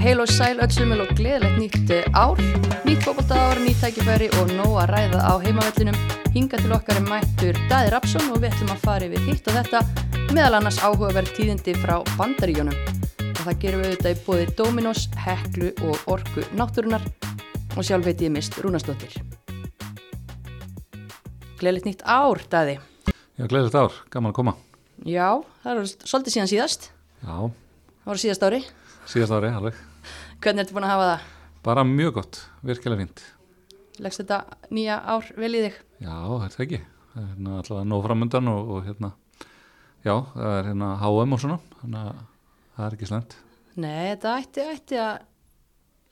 heil og sæl öllsumil og gleðilegt nýtt eh, ár, nýtt ár, nýtt tækifæri og nóg að ræða á heimavellinum. Hinga til okkar er mættur Daði Rapsson og við ætlum að fara yfir hitt og þetta, meðal annars áhugaverð tíðindi frá bandaríjónum. Og það gerum við auðvitað í bóði Dominos, Heklu og Orku Náttúrunar og sjálf veit ég mist Rúnastóttir. Gleðilegt nýtt ár, Daði. Já, gleðilegt ár, gaman að koma. Já, það er svolítið síðan síðast. Já, Það var síðast ári. síðast ári, alveg. Hvernig ertu búin að hafa það? Bara mjög gott, virkilega fínt. Leggst þetta nýja ár vel í þig? Já, það ekki. Það er hérna allavega nóg framöndan og, og hérna, já, það er hérna HM og svona, þannig að það er ekki slemt. Nei, þetta ætti, ætti að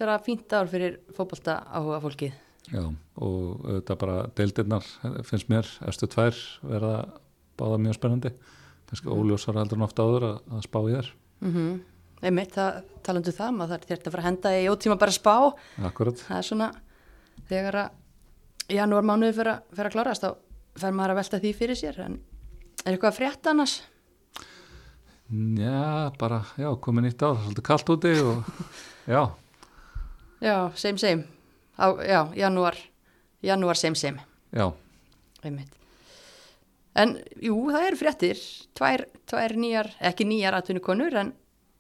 vera fínt ár fyrir fótbolta áhuga fólkið. Já, og þetta bara deildirnar finnst mér, erstu tvær verða báða mjög spennandi. Kannski óljósar heldur en ofta áður að, að spá í þær. Mm -hmm. Einmitt, það, talandu það, maður þarf þér að fara að henda í ótíma bara spá. Akkurat. Það er svona, þegar að janúar mánuði fyrir fyrir að klárast, þá fer maður að velta því fyrir sér. En er eitthvað að frétta annars? Já, bara, já, komið nýtt ár, svolítið kallt úti og já, Já, same same. Á, já, janúar, janúar same same. já, Einmitt. En jú, það eru fréttir, tvær, tvær nýjar, ekki nýjar atvinnukonur, en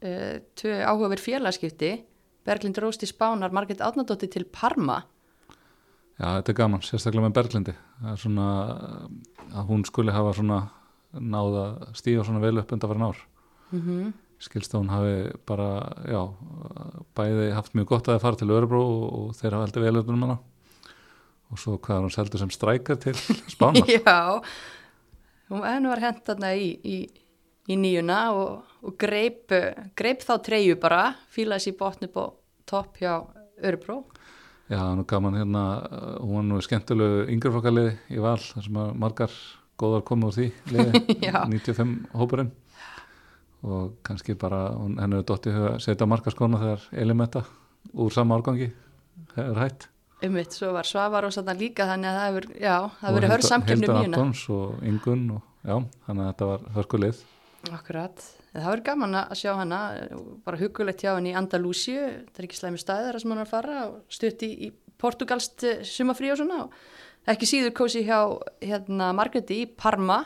uh, tvö áhugaverð félagskipti, Berglind Rósti Spánar, Margret Átnadóttir til Parma. Já, þetta er gaman, sérstaklega með Berglindi. Er svona að hún skuli hafa svona náða stíða svona vel upp undan farin ár. Mm -hmm. Skilst að hún hafi bara, já, bæði haft mjög gott að það fara til Örebro og, og þeir hafa heldur vel upp um hana. Og svo hvað hún seldur sem strækar til Spánar. Já, hún henni var hent þarna í, í, í nýjuna og, og greip, greip þá treyju bara, fílaði sér botn upp á topp hjá Örebro. Já, nú gaman hérna, uh, hún var nú skemmtilegu yngreflokkalið í val, þar sem margar góðar komið úr því liði, Já. 95 hópurinn og kannski bara, henni hefur dottið huga að setja markaskona þegar Elimetta úr sama árgangi hefur hætt. Ummitt, svo var Svavar og svona líka þannig að það hefur, já, það Og hefur hörð Hilda- samkjöfni um Hilda nýjuna. Antons og Ingun og já, þannig að þetta var hörkulið. Akkurat, það verður gaman að sjá hana, bara hugulegt hjá henni í Andalúsíu, það er ekki slæmi staðir þar sem hann er að fara og stutt í, portugalst eh, sumafrí og svona og ekki síður kósi hjá hérna Margreti í Parma,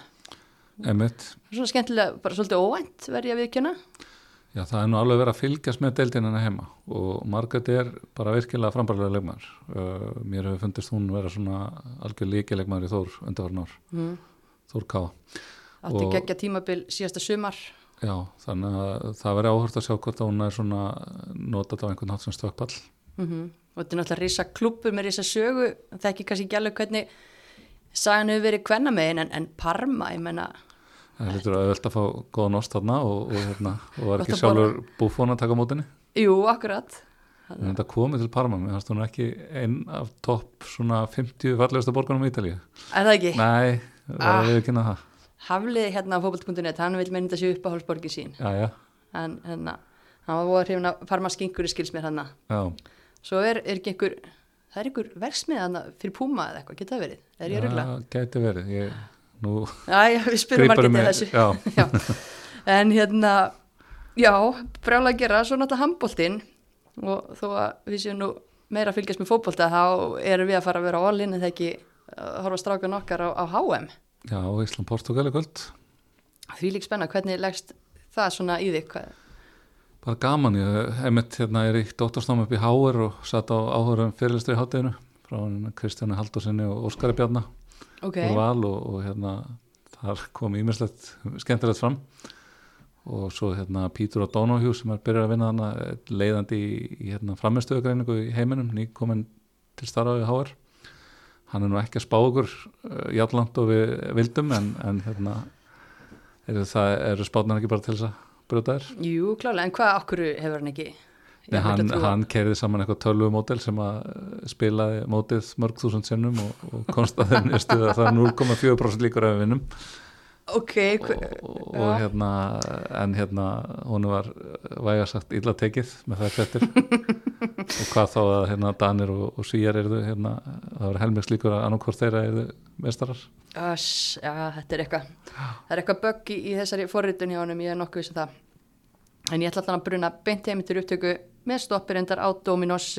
Emitt, svona skemmtilega, bara svolítið óvænt verði að viðkjöna. já það er nú alveg verið að fylgjast með deildin hennar heima og Margaret er bara virkilega frambarlega leikmar. Uh, mér hefur fundist hún vera svona algjör líkilegmar í Þór undarvarn ár, Mm. Þór Ká. Átti geggja tímabil síðasta sumar, Já, þannig að það verið áhört að sjá hvort að hún er svona notað á einhvern hátt sem stökkpall. mm og þetta er náttúrulega risa klúpur með risa sögu, það er ekki kannski alveg hvernig sagan hefur verið kvenna megin en, en Parma, ég menna, Það lítur að auðvelt að fá góðan ost þarna og, og, hérna, og var ekki að sjálfur búfón að taka mótinni. jú, akkurat. En þetta komið til Parma, mér fannst hún ekki einn af topp svona 50 fallegustu borgunum í Ítalíu. Er það ekki? Nei, það Ah. er ekki það. Haflið hérna á fókbalt.net, hann vil meina þetta sé uppáhaldsborgi sín Já, já, en hérna, hann var voða hrifin að farma skinkur í skils mér hann já. svo er, er ekki einhver það er einhver verksmið hann fyrir Puma eða eitthvað, geta verið, er ég rugla? Já, gæti verið. Ég, nú Já, já, við spyrum margir til þessu já, já. en hérna já, brjála að gera svo náttúrulega handbóltinn og þó að við séum nú meira að fylgjast með fótbolta þá erum við að fara að vera á allin en það ekki horfa strákan okkar á, á HM já, Ísland Portugal er kvöld. því lík spenna, hvernig leggst það svona í þig Bara gaman, ég emitt hérna er í dóttarstofn upp í Háir og satt á áhörum fyrirlistur í hátteginu frá Kristjáni Haldursinni og Óskari Bjarnar. ok, úr val og, og hérna þar kom ímislegt skemmtilegt fram og svo hérna Pítur O'Donoghue sem er byrjað að vinna hana leiðandi í, í hérna framistöðugreiningu í heiminum, nýkomin til starfa við HR hann er nú ekki að spá okkur uh, játland og við vildum en, en hérna eru, það, eru spátnar ekki bara til þess að brjóta þér jú klálega, en hvað okkur hefur hann ekki? Nei, hann, hann kerði saman eitthvað tölvumódel sem að uh, spilaði mótið mörg þúsund sinnum og, og komst að þeim stuð að það er 0,4% líkur við vinnum ok, og, og já. hérna en hérna hún var væga sagt illa tekið með það fettir og hvað þá að hérna Danir og, og Svíjar eru hérna, það var helmings líkur að annarkvort þeirra eru mestarar Öss, já, þetta er eitthvað það er eitthvað bögg í, þessari forritun hjá honum, ég er nokkuð sem það. En ég ætla alltaf að bruna beint heim til upptöku með stoppirindar á Dominos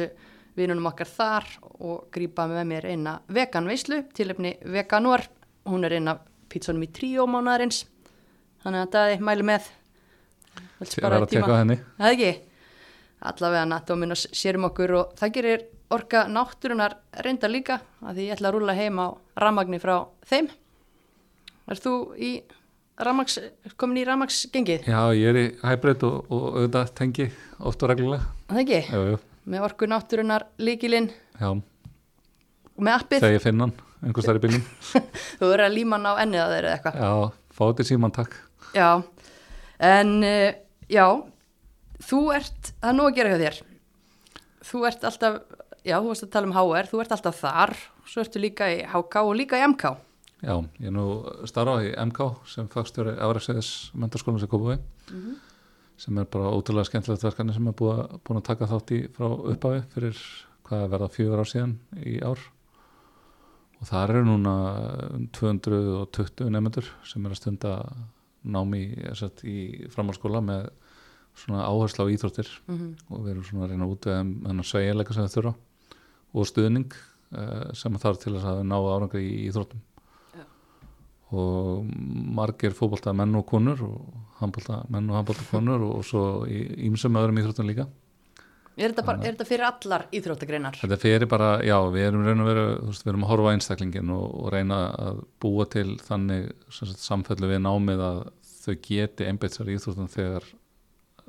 vinunum okkar þar og grípa með mér eina veganveislu tilefni veganúar, hún er eina pítsunum í tríó mánaðarins. Þannig að það mælu með. Spara verð að teka henni. Það ekki? Allavega að Dominos sérum okkur og það gerir orka náttúrunar reynda líka að því ég ætla að rúla heim á ramagni frá þeim. Er þú í ramags, komin í ramagsgengið? Já, ég er í hybrid og, og auðvitað tengi oft og reglulega Það ekki? Jú, jú, Með orku náttúrunar líkilinn já, og með appið. þegar ég finn hann einhvers þar í bílnum Þú verður að líma hann á ennið að þeir eða eitthvað. Já, fá þetta síman takk Já, en uh, já, þú ert, það er nú að gera hjá þér. Þú ert alltaf, já, þú varst að tala um HR, þú ert alltaf þar, svo ertu líka í HK og líka í MK. Já, ég er nú starfa í MK sem fagstjóri Afræksæðis mentarskólan sem Kópaví sem er bara ótrúlega skemmtilegt verkefni sem er búið búin að taka þátt í frá upphafi fyrir hvað verða fjögur ár síðan í ár og það eru núna um 220 nefnendur sem er að stunda námi í, í framhalskóla með svona áherslu á íþróttir Mm og við erum svona að reyna út við þennan sveigjanleika sem þau þurfa og stuðning uh, sem þarf til þess að ná árangri í íþróttum Já. og margir fótbolta menn og konur og handbolta menn og handbolta konur og svo í ímsum öðrum íþróttum líka Er þetta, bara, er þetta fyrir allar íþróttagreinar? þetta fyrir bara, já, við erum raun og veru þú veist, við erum að horfa á einstaklingin og, og reyna að búa til þannig sagt, samfellu við námið að þau geti einbeitt sér í íþróttum þegar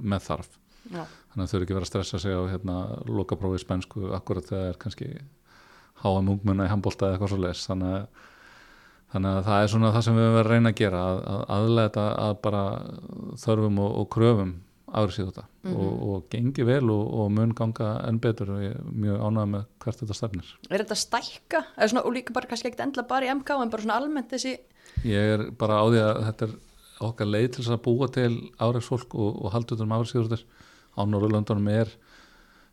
með þarf. Já, þannig að þau eru ekki verið að stressa sig á hérna, lokaprófi spænsku akkurat þegar er kannski háa múngmenna í handbólta eða eitthvað svo leis þannig, að- þannig að það er svona það sem við höfum verið að reyna að gera að, að aðlega þetta að bara þörfum og, og kröfum árið þetta. Mhm. og, og gengi vel og, og mun ganga enn betur. Og ég er mjög ánægð með hvert þetta stefnir. Er þetta stækka? Eða svona, og líka bara kannski ekkert endla bara í MK en bara svona almennt þessi ég er bara á því að þetta er okkar leið til þess að búa til áreiksfólk og, og halda utan um áreiksíðurður á Norðurlöndunum er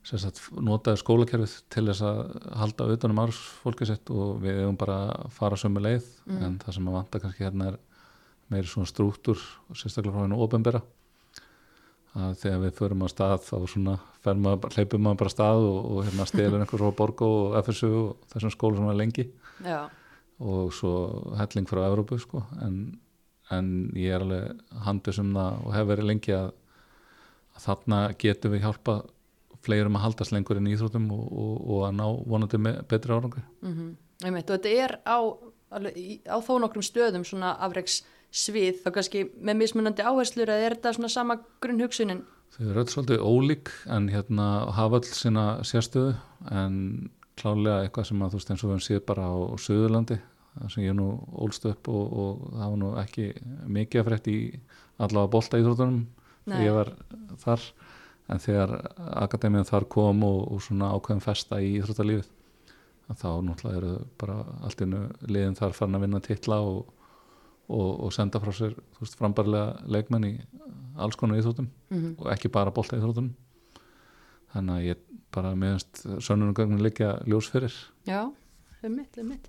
sagt, notaði skólakerfið til þess að halda utan um áreiksfólki sitt og við hefum bara að fara sömu leið. Mm. en það sem að vanta kannski hérna er meiri svona strúktur og sérstaklega frá hennu ofinbera að þegar við förum á stað þá svona maður, hleypum maður bara stað og, og hérna stelur einhver frá Borgó og FSU og þessum skóla sem var lengi. Já, og svo helling frá Evrópu sko. En, en ég er alveg handis um það og hef verið lengi að, að þarna getum við hjálpa fleirum að haldast lengur inn í íþróttum og, og, og að ná vonandi betri árangri mm og þetta er á, alveg, á þó nokkrum stöðum svona afreiks svið, þá kannski með mismunandi áherslur eða er þetta svona sama grunnhugsunin? þau eru öll svolítið ólík en hérna hafa öll sína sérstöðu en klálega eitthvað sem að þú veist eins og við séð bara á Suðurlandi sem ég nú ólst upp og, og það var nú ekki mikið að frétt í allavega bolta íþróttunum Nei. þegar ég var þar en þegar akademiðan þar kom og, og svona ákveðum festa í íþróttalífið að þá náttúrulega eru bara allt innu liðin þar farin að vinna titla og, og, og senda frá sér veist frambarlega leikmenn í alls konar íþróttum Mm og ekki bara bolta íþróttunum þannig að ég bara meðanst sönnunugögnin liggja ljós fyrir Já, einmitt, einmitt.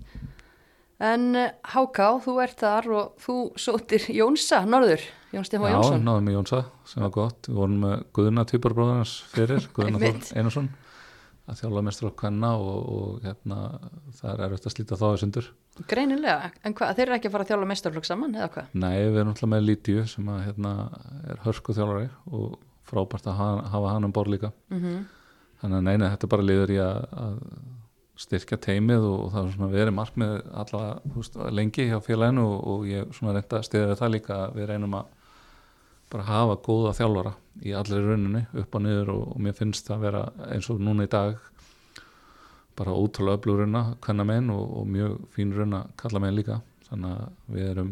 En uh, Háká, þú ert þar og þú sótir Jónsa, Norður, Jón Stefán Já, Jónsson. náðum við Jónsa sem var gott við vorum með Guðna týparbróðarnas fyrir Einmitt. Þór Einarsson að þjála mestur á kvenna og, og hérna, það er erfitt að slíta þá að sundur Greinilega, en hvað, þeir eru ekki að fara að þjála mestarflokk saman eða hvað? Nei, við erum alltaf með Lítiu sem að, hérna, er hörku þjálfari og frábært að hafa, hafa hann um borð líka Mm þannig að neina, þetta bara liður í að, að styrkja teimið og, og það er svona verið markmið allavega lengi hjá félaginu og, og ég svona reynda að stiða við það líka að við reynum að bara hafa góða þjálfara í allir rauninni upp og niður og, og mér finnst það að vera eins og núna í dag bara ótrúlega öfluguruna hvenna megin og, og mjög fín rauna kalla megin líka þannig að við erum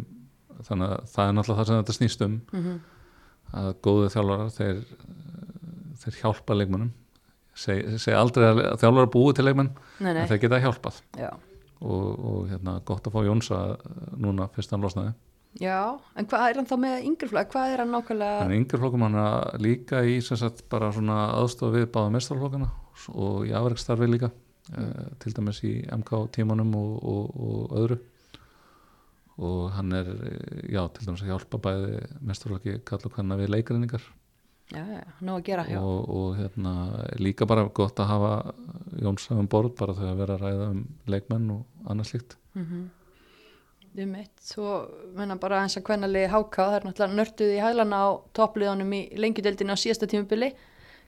þannig að það er náttúrulega það sem þetta snýst um -hmm. að góðu þjálfarar þeir, þeir hjálpa leikmönnum seg, seg aldrei að þjálfarar búi til leikmenn Nei, nei, en þeir geta hjálpað já. og, og hérna, gott að fá Jónsa núna fyrst hann losnaði Já, en hvað er hann þá með yngri flokk? Hvað er hann nákvæmlega? en yngir flokkum hann að líka í sagt bara svona aðstofa við báða mestarflokkana og í afreikstarfi líka mm. til dæmis í MK tímanum og, og, og öðru og hann er eh, já, til dæmis að hjálpa bæði mestarflokki kall og kanna við leikreiningar já, já, nú að gera hjá og, og hérna, líka bara gott að hafa Jónsafum borð bara þegar að vera að ræða um leikmenn og annað slíkt. Mm um eitt svo menna bara eins að hvernali háká það er náttúrulega nörtuð í hælana á toppliðanum í lengjudeldinu á síðasta tímubili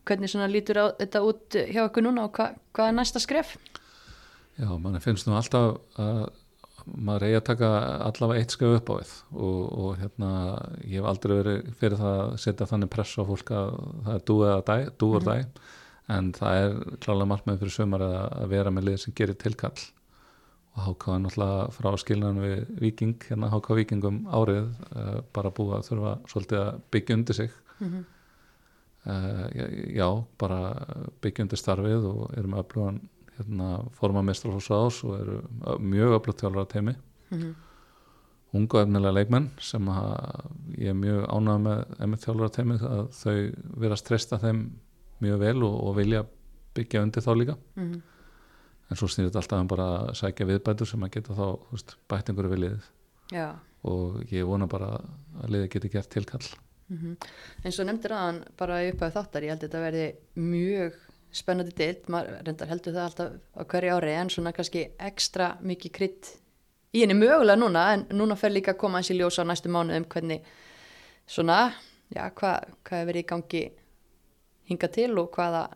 hvernig svona lítur á, þetta út hjá ykkur núna og hva, hvað er næsta skref? Já, mann finnst nú alltaf að maður eigi að taka allavega eitt skau upp á við og, og hérna ég hef aldrei verið fyrir það að setja þannig press á fólk að það er dúið að dæ, dúur dæ en það er klálega margmæð fyrir sömur að, að vera með lið sem gerir tilkall. Og HK er náttúrulega frá skilnaðan við Viking, hérna HK Vikingum árið uh, bara búið að þurfa svolítið að byggja undir sig. Mm -hmm. uh, já, bara byggja undir starfið og erum öflugan hérna, forma mestrarhús ás og eru mjög öflugt þjálfara teimi Mm -hmm. unga efnilega leikmenn sem ég er mjög ánægð með emið þjálfara teimi að þau vera að stresta þeim mjög vel og, og vilja byggja undir þá líka. Mm -hmm. en svo snýr þetta alltaf um bara að sækja viðbætur sem að geta þá veist, bætt einhverju viljið Já. Og ég vona bara að liðið geti gert tilkall. Mm eins og nefndir aðan bara í upphæðu þáttar ég held að þetta verði mjög spennandi deilt, maður reyndar heldur það alltaf á hverju ári en svona kannski ekstra mikið krydd í henni mögulega núna en núna fer líka að koma eins í ljós á næstu mánuðum hvernig svona, já, hvað hva er verið í gangi hinga til og hvaða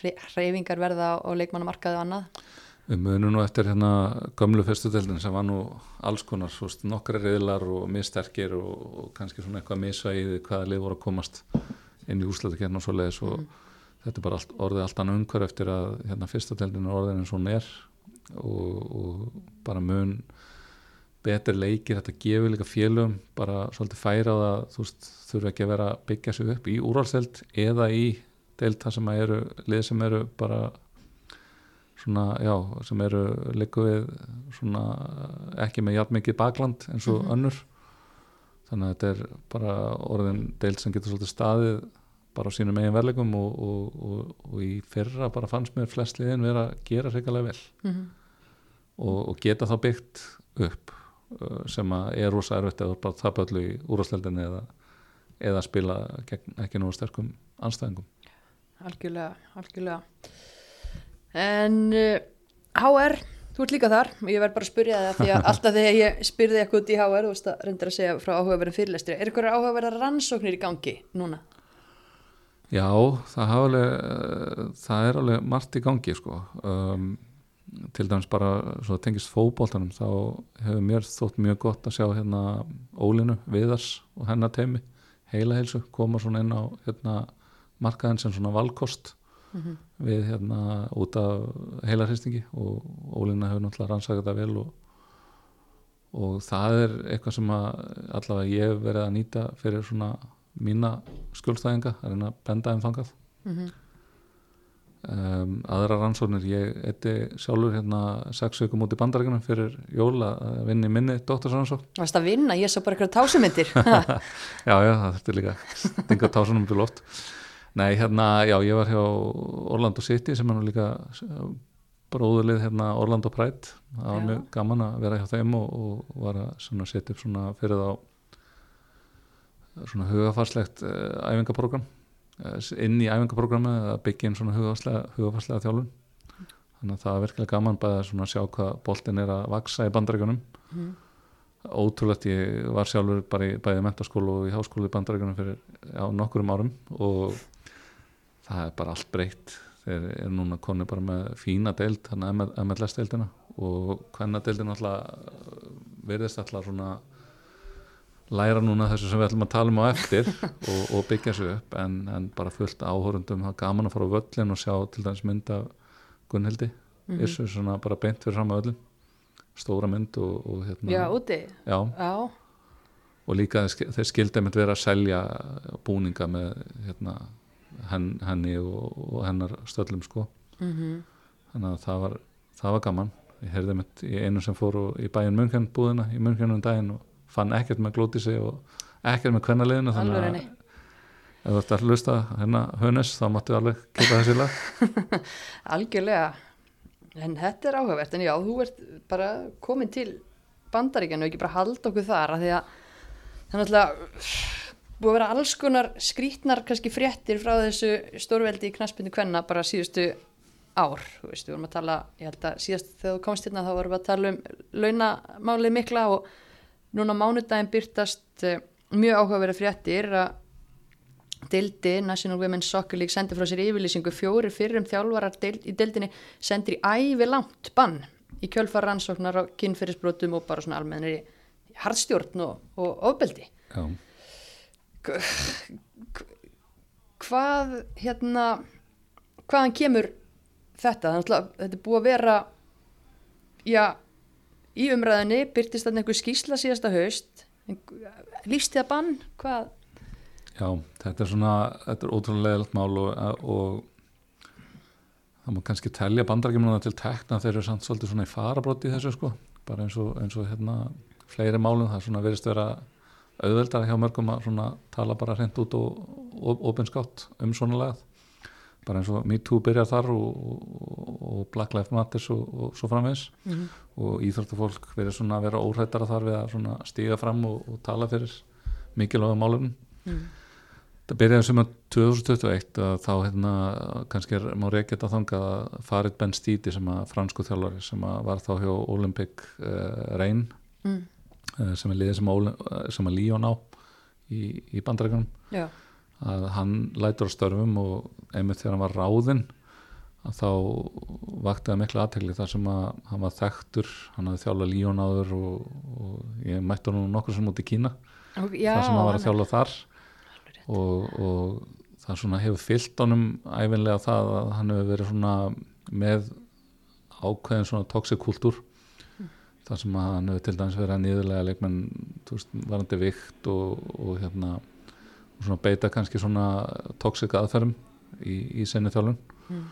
hreyfingar verða á leikmannamarkaðu og annað. Við munum nú eftir hérna gömlu fyrstudeldin sem var nú alls konar svo veist, nokkra reyðlar og misterkir og, og kannski svona eitthvað misvæði hvaða lið voru að komast inn í úslættakern og svo leiðis og þetta er bara allt, orðið allt annað umhver eftir að hérna fyrstudeldin er orðin eins og hún er og, og bara mun betri leikir, þetta gefur líka félum bara svolítið færa á það þú veist, þurfa ekki að vera að byggja sig upp í úrvalsdeild eða í deild það sem að eru, lið sem eru bara svona, já, sem eru líku við svona ekki með jafn mikið bakland eins og Mhm. önnur þannig að þetta er bara orðin deild sem getur svolítið staðið bara á sínum eigin verlegum og, og, og, og í fyrra bara fannst mér flest liðin vera að gera hreikalega vel mm -hmm. og, og geta þá byggt upp sem að er rosa erfitt eða bara tapa öllu í úrvarsleldinni eða, eða spila gegn ekki nú sterkum anstæðingum algjörlega, algjörlega en uh, HR þú ert líka þar, ég verð bara að spyrja það því að alltaf þegar ég spyrði eitthvað út í HR þú veist að reyndir að segja frá áhugaverðin fyrirlestri er eitthvað áhugaverðar rannsóknir í gangi núna? Já, það, alveg, eh, það er alveg margt í gangi sko. um, til dæmis bara svo tengist fótboltanum þá hefur mér þótt mjög gott að sjá hérna Ólinu Viðars og hennar teimi heila heilsu koma svona inn á hérna, markaðin sem svona valkost Mm -hmm. við hérna út af heila hristingi og Ólina hefur náttúrulega rannsakað það vel og, og það er eitthvað sem að allavega ég hef verið að nýta fyrir svona mína skjólstæðinga að reyna að benda þeim þangað. Mm um, aðra rannsóknir ég eitti sjálfur hérna sex vikum út í bandarækjunum fyrir jól að vinna í minni doktorsrannsókn. Varst að vinna, ég sá bara eitthvað tásumindir. Já já það þurfti líka stinga tásunum til loft. Nei hérna já ég var hjá Orlando City sem er nú líka bróðulið hérna Orlando Pride. Það var mjög gaman að vera hjá þeim og, og var að setja upp svona fyrir þá svona hugafarslegt uh, æfingaprogram uh, inn í æfingaprogrammi að byggja inn svona hugafarslega, þjálfun. Þannig að það er virkilega gaman að svona sjá hvað boltin er að vaksa í bandaríkunum mm. ótrúlegt ég var sjálfur bara í bæði mentaskólu og í háskólu í bandaríkunum fyrir já, nokkurum árum og það er bara allt breytt. Þeir eru núna konu bara með fína deild þannig að MLS deildina og hvenna deildina alltaf verðist alltaf svona læra núna þessu sem við ætlum að tala um á eftir og, og byggja sig upp en, en bara fullt áhórundum það er gaman að fara á völlin og sjá til dæmis mynd af Gunnhildi. Mhm. Yrsu svona bara beint fyrir fram að öllum stóra mynd og, og hérna Já, úti. Já, Já, og líka þeir sk- þeir skildi einmitt vera að selja búninga með hérna, henn, henni og, og hennar stöllum sko. Mm þannig að það var, það var gaman. Ég heyrði einmitt í einu sem fór í bæinn München búðina í München um daginn og fann ekkert með glótisi og ekkert með kvennaliðinu þannig að ef þú ert að hlusta hérna Hönes þá máttu alveg kipa þessi lag. Algjörlega. En þetta er áhugavert, en já, þú ert bara komin til bandaríkjanu og ekki bara halda okkur þar af því að það er náttúrulega búið að vera alls konar skrítnar kannski fréttir frá þessu stórveldi í knaspinu kvenna bara síðustu ár, þú veist, við vorum að tala ég held að síðast þegar þú komst hérna þá vorum við að tala um launamálið mikla og núna mánudaginn byrtast uh, mjög áhugaverið fréttir að Dildi, National Women's Soccer League sendir frá sér yfirlýsingu fjóri fyrrum þjálfarar deild, í dildinni sendir í ævi langt bann í kjölfar rannsóknar á kynferðisbrotum og bara svona almennir í hardstjórn og, og ofbeldi. Já, hvað hérna hvaðan kemur þetta? Þetta er búið að vera já í umræðinni byrtist þarna einhver skýsla síðasta haust. Lífstíða bann hvað? Já, þetta er svona þetta er ótrúlega leðilt mál og, og það má kannski telja bandarækjumuna til tekna þeir eru samt svolítið svona í farabróti þessu sko. Bara eins og, eins og hérna fleiri málum það er svona verist vera auðveldara hjá mörgum að svona tala bara hreint út og, opinskátt um svona lagað bara eins og MeToo byrjar þar og, og, og Black Lives Matter og, og svo framvegs mm -hmm. og íþróttufólk verður svona að vera óhrættara þar við að stíga fram og tala fyrir mikilvæga málum mm. það byrjaði sem að 2021 að þá hérna kannski er, má reykja þetta þangað að Farid Ben Stidi sem að fransku þjálfari sem að var þá hjá Olympic uh, Reyn Mm. uh, sem er liðið sem, eh, sem að Líón á í, í bandarækjunum já, að hann lætur á störfum og einmitt þegar hann var ráðinn að þá vakti það miklu aðtegli þar sem að hann var þekktur hann hafði þjálfað Líón áður og, og ég mætti hann nokkur sem út í Kína og, já þar sem hann var að þjálfa þar. Og, og það svona hefur fyllt honum æfinlega það að hann hefur verið svona með ákveðin svona toxic kultúr þar sem hann hefur til dæmis verið að niðurlega leikmenn varandi vikt og, og hérna svona beita kannski svona toxic aðferðum í, í sinni þjálfun. Mm.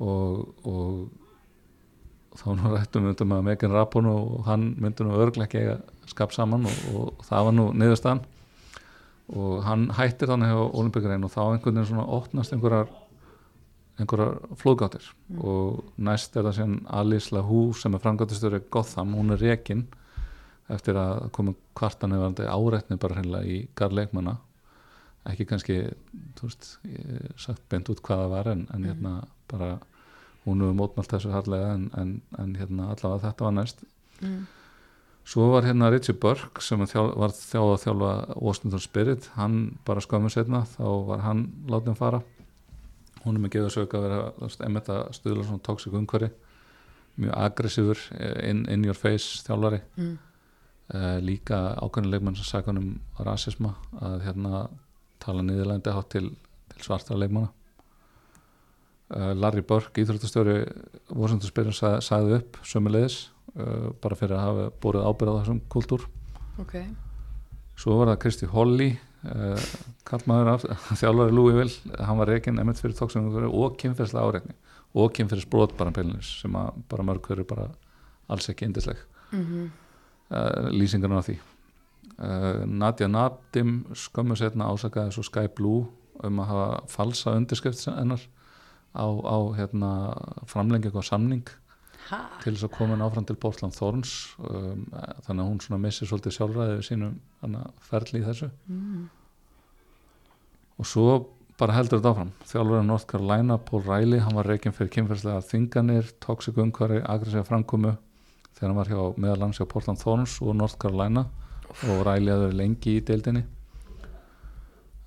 og, og þá nú rættum við um að Megan Rapon og hann myndi nú örglega ekki eiga skap saman og, og það var nú niðurstaðan. Og hann hættir þannig hjá Olimpíkarein og þá einhvern veginn svona opnast einhverjar einhverjar flóðgáttir Mm. og næst er það síðan Alice Lahu sem er framgáttistöru Gotham, hún er rekin eftir að koma kvartan eða áreitni bara hreinlega í garleikmanna ekki kannski veist, sagt beint út hvað það var en, en Mhm. hérna bara hún hefur mótmælt þessu harlega en, en, en hérna allavega þetta var næst mm. Svo var hérna Richie Burke sem þjál, var þjá að þjálfa Washington Spirit, hann bara skömmu setna, þá var hann látið fara hún er með geða sög að vera einmitt að stuðla svona toxic umhverfi mjög aggressífur in, in your face þjálfari Mm. uh, líka ákveðin leikmann sem sagði hann um rasisma að hérna tala niðurlændi hátt til, til svartra leikmanna. Uh, Larry Burke, íþróttastjóri Spirit sag, sagði upp sömulegis uh, bara fyrir að hafa búið ábyrð á þessum kultúr ok, svo var það Kristi Holly uh, kallmaður af þjálfari Louisville, hann var reikinn emitt fyrir tóksum og kynferðslega áreikni og kynferðsbrot bara peilinis sem að bara mörg eru bara alls ekki indisleg mm uh, lýsingarna á því uh, Nadia Nadim skömmu setna ásakaði svo Sky Blue um að hafa falsa undirskrift hennar á, á hérna, framlengi eitthvað samning ha, til þess að koma henni áfram til Portland Thorns. Um, þannig að hún svona missir svolítið sjálfræði við sínum ferli í þessu. Mm. og svo bara heldur þetta áfram. Þjálfurinn North Carolina, Paul Riley hann var reikinn fyrir kynferðslega þinganir toxic umhverfi, aggressíva framkomu þegar hann var hjá meðalans hjá Portland Thorns og North Carolina og verið lengi í deildinni.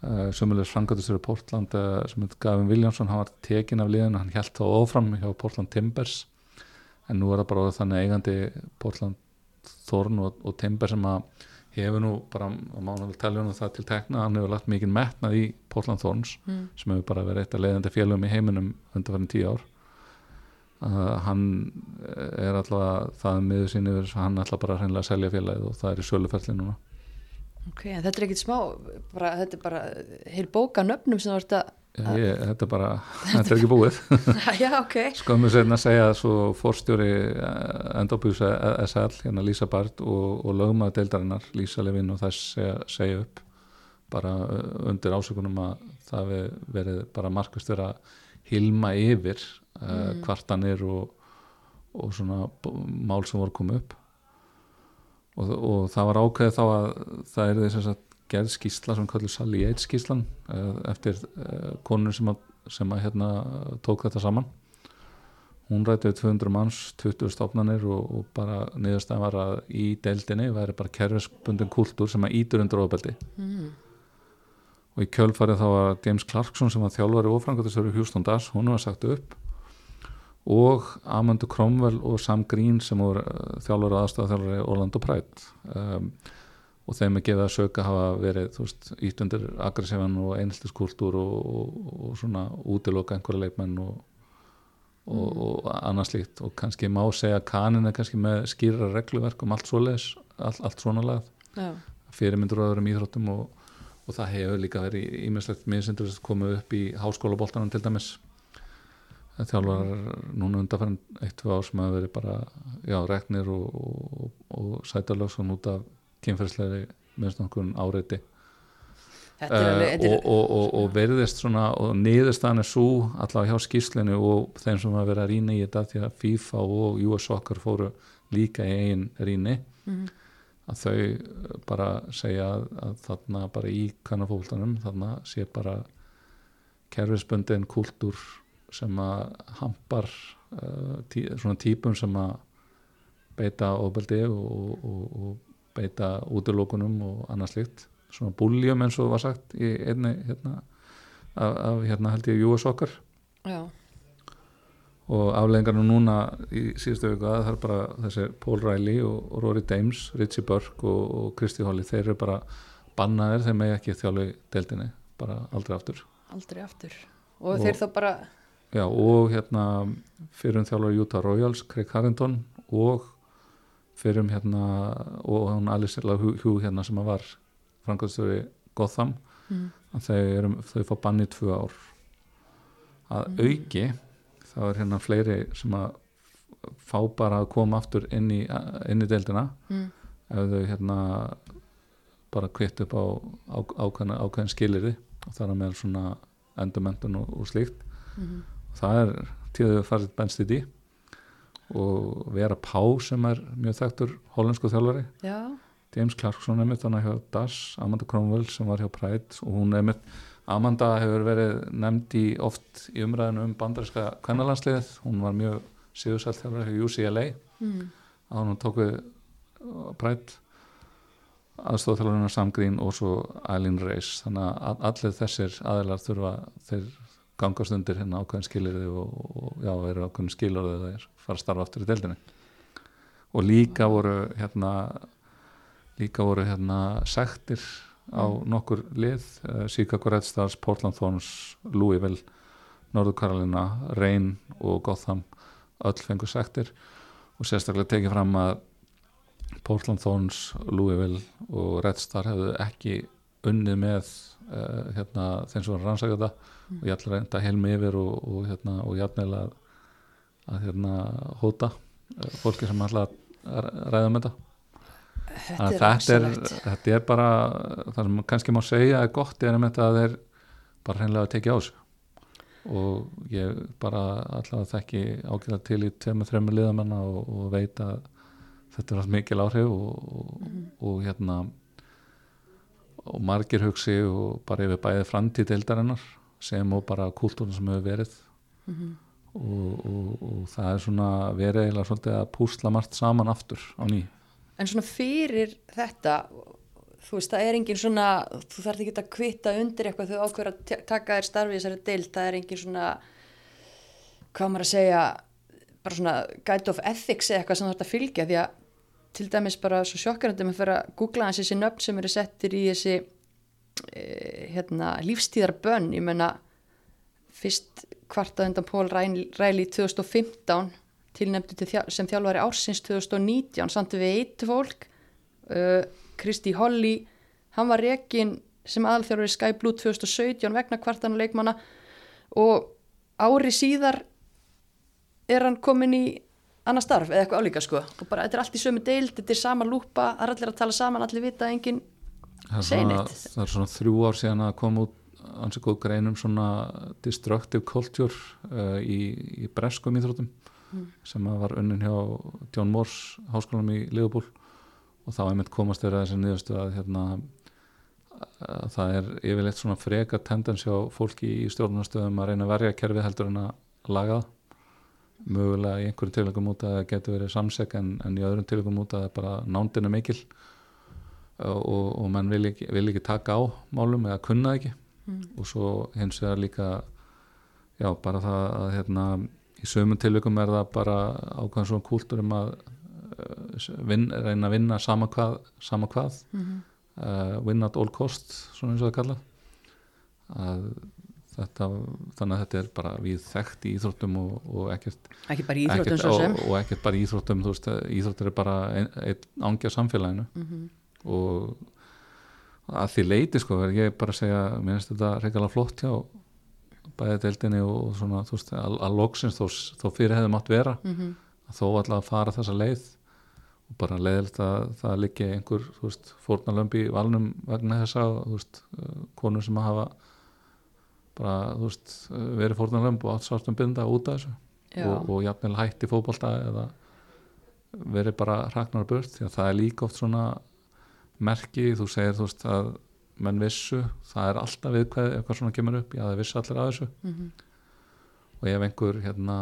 Uh, sömulegis frangatustur í Portland uh, sem heit Gavin Williamson, hann var tekin af liðinu hann held þá áfram hjá Portland Timbers. En nú er það bara þannig eigandi Portland Thorn og, og Timbers sem að hefur nú bara, að mána vel telja hann það til tekna, hann hefur lagt mikið metnað í Portland Thorns Mm. sem hefur bara verið eitt af leiðandi félögum í heiminum undanfærin tíu ár uh, hann er allavega það miður sín yfir hann er allavega bara hreinlega að selja félagið og það er í söluferli núna. Ok, en þetta er ekkit smá bara, þetta er bara heil bóka nöfnum sem þú ert að Já, ég, þetta er bara, þetta er ekki búið. Já, ok, skömmu sérna að segja að svo fórstjóri Endobjús SL hérna Lísa Bart og, og lögmaður deildarinnar Lísa Levin og þess segja, segja upp bara undir ásökunum að það verið bara markvist verið að hilma yfir uh, kvartanir og, og svona mál sem voru komið upp. Og, og það var ákveðið þá að það er þess að gerð skísla sem kallar Sally Yates skíslan uh, eftir uh, konur sem að, sem að hérna tók þetta saman. Hún rætti 200 manns, 20 stofnanir og, og bara niðurstæðan var að í deildinni væri bara kerfisbundin kultúr sem að ítur undir ofbeldi. Mm. Og í kjölfarið þá var James Clarkson sem var þjálfari ofrangatistöru Houston Dash, hún var sagt upp. Og Amandu Cromwell og Sam Green sem voru uh, þjálfari aðstæðarþjálfari Orlando Pride. Um, og þeim er gefið að söka hafa verið ítundir aggressívan og einheltiskultúr og, og, og svona útiloka einhverja leikmenn og, og, og annað slíkt. Og kannski má segja kanin er kannski með skýra regluverk um allt svoleiðis allt, allt svona Já, fyrirmyndur á öðrum íþróttum og, og það hefur líka verið ímestlegt miðsendur sem komið upp í háskólaboltanum til dæmis. Þjálfar núna undanfærin eitt, tvö ár sem hafa verið bara já, reknir og, og, og sætalögsun út af kynferðslegri minnstokkurinn áreiti. Þetta er alveg uh, og, og, verðist svona og niðurstaðan er svo allavega hjá skýslinu og þeim sem hafa verið að rýna í þetta því að FIFA og US Soccer fóru líka í einn rýni. Mhm. Að þau bara segja að, þarna bara í kannafóltanum þarna sé bara kerfisbundin kultúr sem að hampar uh, tí, svona típum sem að beita ofbeldi og, og, og beita útilókunum og annað slíkt. Svona búljum eins og var sagt í einni hérna af, af hérna held ég Soccer. Já, og afleggingarnir núna í síðustu viku að það er bara þessi Paul Riley og, Rory Dames, Richie Burke og, og Kristi Holly, þeir eru bara bannaðir þeir megi ekki þjálfu deildinni bara aldrei aftur aldrei aftur og, Og- þeir þá bara Já, og hérna fyrir um þjálfur Utah Royals, Craig Harrington og fyrir um hérna og hún Alice Hugh hérna sem að var framkvæmstöri Gotham mm. þau, eru, þau fá banni tvö ár að Mm. auki þá er hérna fleiri sem að fá bara að koma aftur inn í, inn í deildina Mm. ef þau hérna bara kvitt upp á, á ákveðin, ákveðin skilirði og það er með svona endurmentun og, og slíkt Mm. það er tíðið að fara bennst í því og Vera Pá sem er mjög þekktur hollensku þjálfari já, James Clarkson er mitt hann hjá DAS Amanda Cromwell sem var hjá Pride og hún er mitt Amanda hefur verið nefnd í oft í umræðinu um bandarinska kvennalandsliðið. Hún var mjög síðusælt þjálfari hjá UCLA mm. að hún tók við uh, Pride aðstofþjálfarinn Sam Green og svo Eileen Reis. Þannig að allir þessir aðilar þurfa þeir gangast undir hérna ákveðin skilirði og, og já, eru ákveðin skilirði þegar þeir fara að starfa aftur í deildinni. Og líka voru hérna líka voru hérna sektir á nokkur lið uh, Chicago Red Stars, Portland Thorns Louisville, Norður Karolina Reyn og Gotham öll fengur sektir. Og sérstaklega tekið fram að Portland Thorns, Louisville og Red Star hefðu ekki unnið með uh, hérna, þeim sem var rannsaka þetta. Og ég ætla reynda helmi yfir og, og, hérna, og jafnvel að, að hérna, hóta uh, fólki sem ætla að ræða um þetta þetta er þetta, er, þetta er bara það sem kannski má segja er gott er að þeir bara hreinlega að tekja á þessu. Og ég bara allavega þekki ágæða til í tveimur, þreimur liðamenn og, og veit að þetta er allt mikil áhrif og, og, og hérna og margir hugsi og bara yfir bæði framtíð deildarinnar sem og bara kultúrun sem hefur verið. Mhm. og, og, og það er svona verið eiginlega svolítið að púsla margt saman aftur á ný en svona fyrir þetta þú veist, það er engin svona þú þarf ekki að kvitta undir eitthvað þú ákveður að taka þér starfi þessari deild það er engin svona hvað maður að segja bara svona guide of ethics eða eitthvað sem þú þarf að fylgja því að til dæmis bara svo sjokkarandi með fyrir að googla hans þessi nöfn sem eru settir í þessi e, hérna, lífstíðarbönn. Ég menna fyrst kvartað undan Pól Ræli 2015 tilnefndi til þjá, sem þjálfari ársins 2019 samt við eitt fólk uh, Kristi Holly. Hann var rekin sem aðalþjálfari Sky Blue 2017 vegna kvartan og leikmanna og ári síðar er hann komin í annar starf eða eitthvað álíka sko. Og bara þetta er allt í sömu deild, þetta er sama lúpa allir að tala saman, allir vita að engin það er, svona, er þrjú ár síðan að koma út ansi góð grein um svona destructive culture uh, í, í breskum íþróttum sem var unnin hjá John Moores háskólanum í Liverpool. Og þá einmitt komast þeirra þessi niðurstu að hérna að það er yfirleitt svona freka tendens hjá fólki í stjórnastöðum að reyna að verja kerfið heldur en að laga mögulega í einhverjum tilvægum út að það getur verið samsek en, en í öðrum tilvægum út að það er bara nándinu mikil. Og, og mann vil ekki, vil ekki taka á málum eða kunna ekki. Mm. og svo hins vegar líka já bara það að hérna í sömum tilvægum er það bara ákvæðan svona kúltur um að uh, vin, reyna að vinna sama hvað, sama hvað Mhm. uh, win at all cost svona eins og það kalla að þetta, þannig að þetta er bara við þekkt í íþróttum og, og ekkert, ekki bara í íþróttum svo sem og, og ekkert bara í íþróttum þú veist, íþróttur er bara einn ein ángja samfélaginu Mhm. og að því leiti sko ég bara að segja, mér finnst þetta reyngalega flott hjá bæði deildinni og, og svona, veist, að, að loksins þó, þó fyrir hefði mátt vera Mhm. að þó alltaf að fara þessa leið og bara leiðilegt að það liggi einhver, þú veist, fórnalömb í valnum vegna þessa, uh, konur sem að hafa bara, veist, uh, verið fórnalömb og átt svartum binda út af þessu Já. og, og jafnvel hætti fótbolta eða verið bara hraknar burt því að það er líka oft svona merki, þú segir þú veist að menn vissu, það er alltaf við hvað eitthvað svona kemur upp, já það vissu allir að þessu Mhm. og ef einhver hérna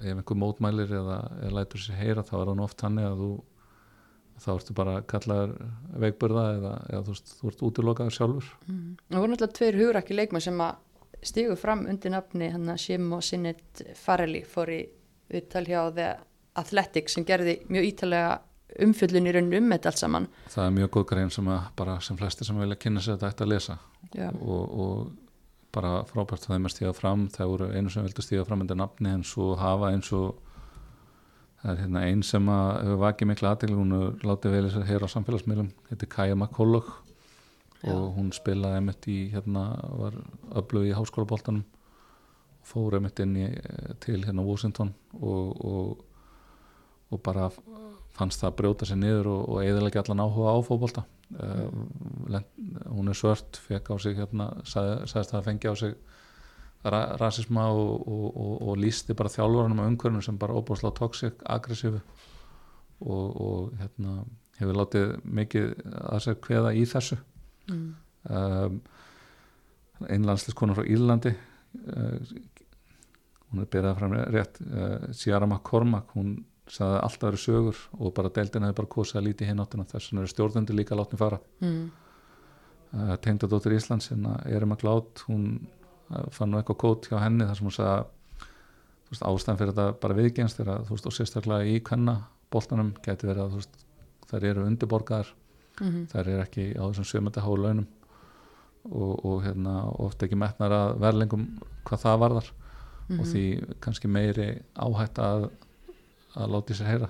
ef einhver mótmælir eða, eða lætur sér heyra þá er nú oft þannig að þú þá ertu bara kallaður veikburða eða, eða þú þú ert útilokaður sjálfur Mhm. Það voru náttúrulega tveir hugrakki leikmenn sem að stigu fram undir nafni hann að Sim og Sinnet Farrelly fór í viðtal hjá The Athletic sem gerði mjög ítalega umfjöllun í rauninu um þetta allt saman. Það er mjög góð grein sem að bara sem flesti sem vilja kynna sér þetta ætti að lesa. Og, og bara frábært það þeim að stíða fram. Það voru einu sem vildu stíða fram undir nafni en svo hafa eins og það er hérna einn sem að hefur vakið mikla aðtil hún er látið vel þess að heyra á samfélagsmiðlum. Heitir Kaja McCulloch. Og hún spilaði einmitt í hérna var öflug í háskólaboltanum. Fór einmitt inn í, eh, til hérna Washington og, og, og bara fannst það að brjóta sér niður og, og eðalega allan áhuga á fótbolta uh, lent, hún er svört fekk á sig hérna, sagði, sagðist það að fengi á sig ra rasisma og, og, og, og lísti bara þjálfurunum á umhverfum sem bara óbúslega toxic, aggressífu og, og hérna hefur látið mikið að sér kveða í þessu Mm. um, einlandsliskona frá Írlandi uh, hún er byrjað fram rétt uh, Ciara McCormack hún sagði að alltaf eru sögur og bara deildin hefði bara kosið að líti hinn áttuna þess vegna eru stjórnendur líka látni fara Mm. uh, tengdadóttir Íslands hérna Erum að glát hún uh, fann nú eitthvað kót hjá henni þar sem hún sagði veist, ástæðan fyrir þetta bara viðgenst að þú veist og sérstaklega í kvenna boltanum geti verið að veist þær eru undirborgaðar Mhm. þær eru ekki á þessum sömönda háu launum og, og hérna oft ekki metnar að verðlengum hvað það varðar Mhm. og því kannski meiri áhætt að að láti sér heyra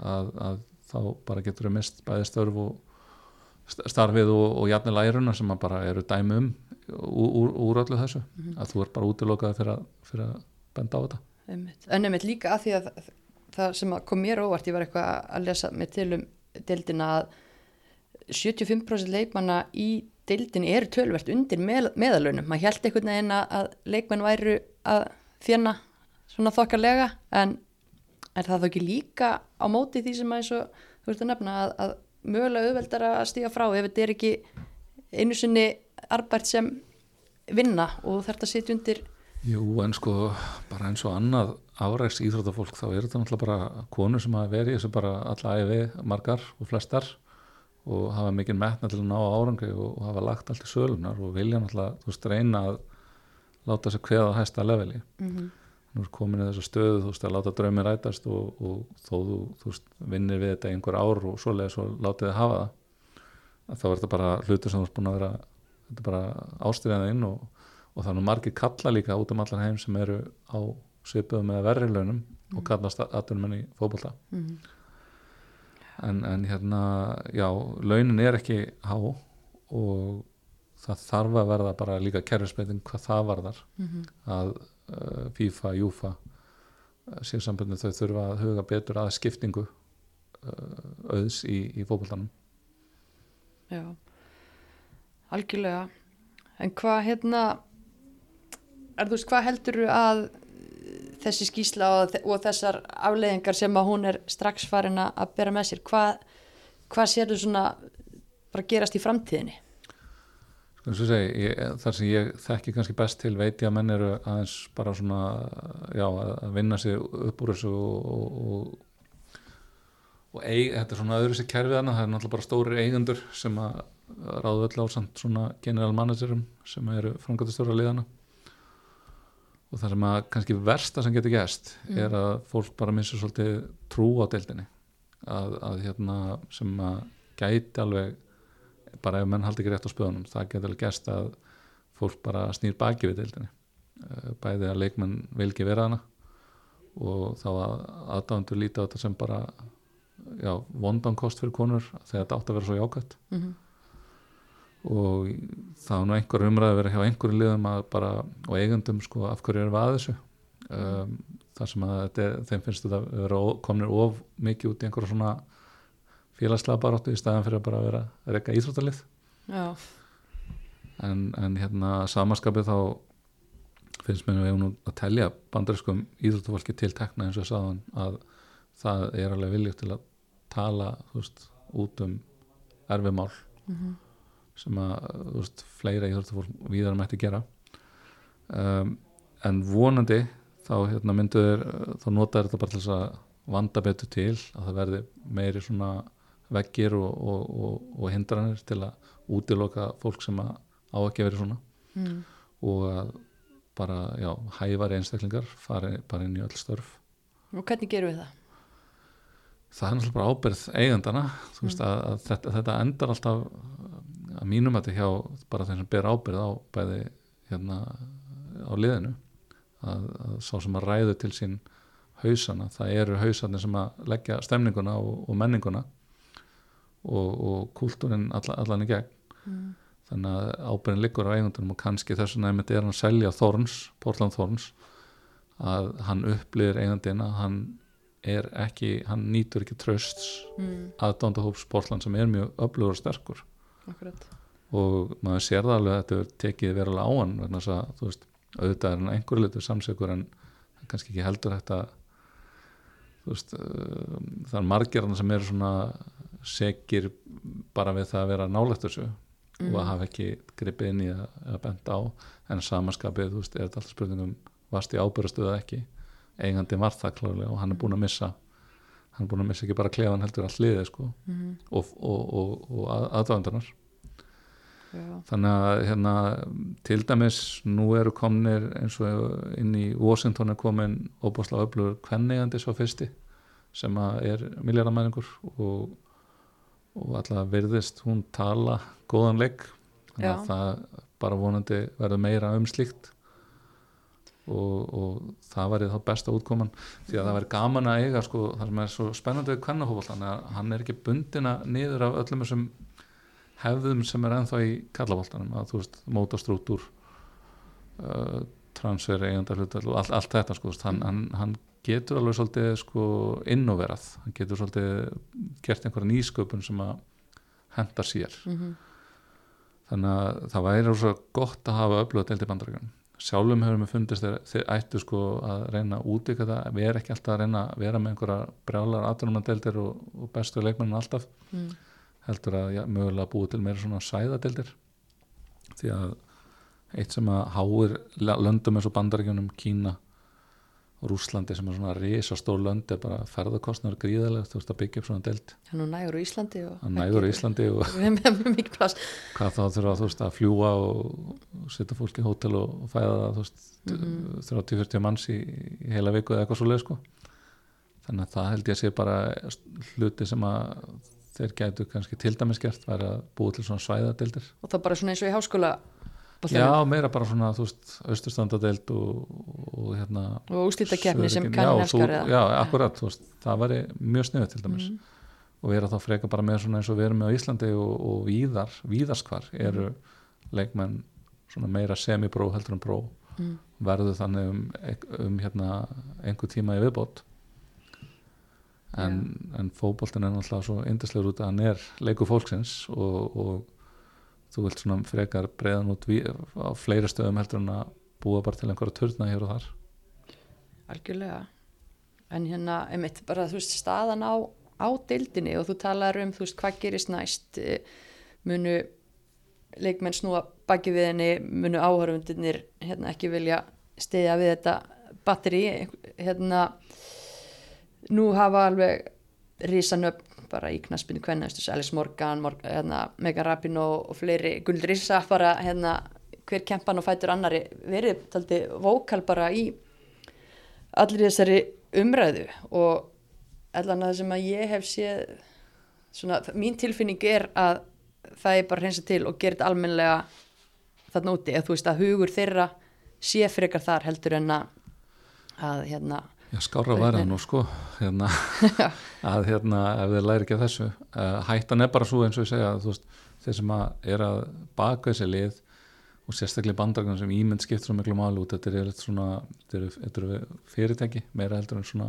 að, að þá bara getur við mist bæði störf og st- starfið og, og jafnvel æruna sem að bara eru dæmi um úr, úr, úr öllu þessu Mhm. að þú ert bara útilokaði fyrir, fyrir að benda á þetta. En einmitt líka að því að það, sem kom mér óvart, ég var eitthvað að lesa með til um deildina að 75% leikmanna í deildinni eru tölvert undir með, meðalunum. Maður held einhvern veginn að, leikmenn væru að þjána svona þokkarlega en er það þá ekki líka á móti því sem að eins og þú veist að nefna að, að mögulega auðveldar að stíga frá ef þetta er ekki einu sinni arbært sem vinna og að sitja undir Jú, en sko, bara eins og annað áreiks íþróttafólk, þá er þetta náttúrulega bara konur sem hafa verið þessu bara alla æfi margar og flestar og hafa mikið metna til að ná árangri og, og hafa lagt allt í sölunar og vilja náttúrulega, þú veist, reyna að láta sig kveða á hæsta leveli mm -hmm. Nú er komin í þessu stöðu, þú veist, að láta draumi rætast og, og þó þú, þú veist, vinnir við þetta einhver ár og svoleiðis svo látið þið hafa það að þá er þetta bara hlutur sem þú ert búin að vera þetta er bara ástyrjaðinn og, og það er nú margir kalla líka út um allan heim sem eru á svipuðum eða verri launum og kallast aðtunum enn í fótbolta. Mm en, en hérna, já, launin er ekki há og það þarf að verða bara líka kerfisbreyting hvað það varðar. -hmm. að FIFA, Júfa sér sambundin þau þurfa að huga betur að skiptingu uh, auðs í, í fótboltanum Já, algjörlega. En hvað hérna, er þú veist, hvað heldur að þessi skýsla og, og þessar afleiðingar sem að hún er strax farin að bera með sér, hvað, hvað sér þú svona bara gerast í framtíðinni? Segi, ég, þar sem ég þekki kannski best til veit ég að menn eru aðeins bara svona já, að vinna sig upp úr þessu og, og, og, og eig, þetta er svona öðru sér kerfið hana, það er náttúrulega bara stóri eigendur sem að ráðu öll á samt svona general managerum sem eru framgættastóra liðana og það sem að kannski versta sem getur gæst Mm. er að fólk bara missur svolítið trú á deildinni að, að hérna sem að gæti alveg bara ef menn haldi ekki rétt á spöðunum það getur alveg gæst að fólk bara snýr baki við deildinni. Eh, bæði að leikmenn vil ekki vera hana og þá að aðdáðandur líta á þetta sem bara já, vondan kost fyrir konur þegar þetta átt að vera svo jákvæmt mm og það var nú einhver umræði verið hjá einhverju liðum bara, og eigandum sko, af hverju erum við að þessu? Um, þar sem að þetta, er- þeim finnst þetta að vera komnir of mikið út í einhverja svona félagslega baráttu í staðan fyrir að bara vera að reyka íþróttalið. En, en hérna samaskapið þá finnst mér að við hefum nú að telja bandariskum íþróttafólki til tekna eins og ég sagðan að það er alveg viljið til að tala veist, út um erfi mál mm sem að veist, fleira íþróttafólk víðar mætti gera. Um, en vonandi þá hérna mynduður þá notaður þetta bara til að vanda betur til að það verði meiri svona veggir og, og, og, og hindranir til að útiloka fólk sem á ekki verið svona. Mm. og að bara, já, hæfari einstaklingar fari bara inn í öll störf. Og hvernig gerum við það? það er náttúrulega bara ábyrð eigandana. Þú veist að, að þetta, þetta endar alltaf að mínum þetta hjá bara þeim sem ber ábyrð á bæði hérna á liðinu. Að, að sá sem að ræðu til sín hausana, það eru hausarnir sem að leggja stemninguna og, og menninguna og, og kúltúrin alla, allan í gegn Mm. þannig að ábyrðin liggur á eigundunum og kannski þess vegna einmitt er hann að selja Þorns, Portland Þorns að hann upplýðir eigandinn að hann er ekki, hann nýtur ekki trösts Mm. aðdóndahóps Portland sem er mjög öflugur og sterkur akkurat og maður sér það alveg að þetta er tekið verulega á hann þess að þú veist, auðvitað er hann einhverju litur samsegur en kannski ekki heldur þetta veist uh, það er margir sem eru svona segir bara við það að vera nálægt þessu Mm. og að hafa ekki gripið inn í að, að benda á en samanskapið, þú veist, er þetta alltaf spurningum varst í ábyrðastuð eða ekki eigandi var það klárlega og hann er búin að missa hann er búin að missa ekki bara klefan heldur allt liðið sko mm. og, og, og, og að, aðdöðandarnar þannig að hérna, til dæmis nú eru komnir eins og inn í Washington er komin óbúslega öflugur kvennegandi svo fyrsti sem að er miljardamæningur og, og alltaf virðist hún tala góðan leik. Þannig að það bara vonandi verður meira um slíkt. Og, og það væri þá besta útkoman. Því að það væri gaman að eiga sko, það sem er svo spennandi við kvennahófald hann er ekki bundina niður af öllum þessum hefðum sem er ennþá í kallaboltanum að þú veist, mótastrútur uh, transfer eigandar hlutal og allt, allt þetta sko, hann, hann, hann getur alveg svolítið sko innoverað, hann getur svolítið gert einhverja nýsköpun sem að henda sér. Mm þannig að það væri svo gott að hafa öfluga deild í bandaríkjunum. Sjálfum hefur mér fundist þeir, þeir ættu sko að reyna að útíka það. Við erum ekki alltaf að reyna að vera með einhverja brjálar aðdunumandeldir og, og bestu leikmennin alltaf. Mm. heldur að ja, mögulega búið til meira svona sæðadeldir því að eitt sem að háir löndum eins og bandaríkjunum Kína Rúslandi sem er svona risastór lönd er bara ferðarkostnar gríðalega þú veist að byggja upp svona deild. Hann er nægur á Íslandi og að nægur í Íslandi og hvað þá þurfa þú veist að fljúa og, og setja fólk í hótel og, og fæða þú veist Mhm. 30-40 manns í, í heila viku eða eitthvað svo leið sko. Þannig að það held ég að sé bara hluti sem að þeir gætu kannski til dæmis gert væri að búa til svona svæðadeildir. Og það bara svona eins og í háskóla já meira bara svona þú veist austurstandadeild og, og hérna og úslítakeppni sem kannin já, elskar þú- já, akkurat, þú veist, það væri mjög sniðið til dæmis. Mm. og vera þá freka bara með svona eins og við erum með á Íslandi og, og víðar, víðarskvar eru leikmenn svona meira semi-pró heldur en pró Mm. verður þannig um, um hérna einhver tíma í viðbót. En, en fótboltin er náttúrulega svo yndislegur út að hann er leikur fólksins og, og þú vilt svona frekar breiðan út á fleiri stöðum heldur en að búa bara til einhverja turna hér og þar? Algjörlega. En hérna, einmitt, bara þú veist staðan á, á deildinni og þú talar um þú veist, hvað gerist næst eh, munu leikmenn snúa baki við henni munu áhörfundirnir hérna, ekki vilja stiðja við þetta batteri hérna nú hafa alveg risanöfn bara í knaspinu kvenna, Alice Morgan, Morgan hérna, Megan Rapinoe og fleiri Gull Rissa bara hérna hver kempan og fætur annari verið taldi vókal bara í allir þessari umræðu og allan að það sem að ég hef séð svona, mín tilfinning er að það er bara hreinsa til og gera þetta almenlega þarna úti, eða þú veist að hugur þeirra sé frekar þar heldur en að, að hérna Já, skára væri það nú sko hérna, að hérna ef þið læri ekki að þessu hættan er bara svo eins og ég segja veist, þeir sem að er að baka þessi lið og sérstaklega bandarinn sem ímynd skipt svo miklu máli út þetta er svona þetta eru fyrirtæki meira heldur en svona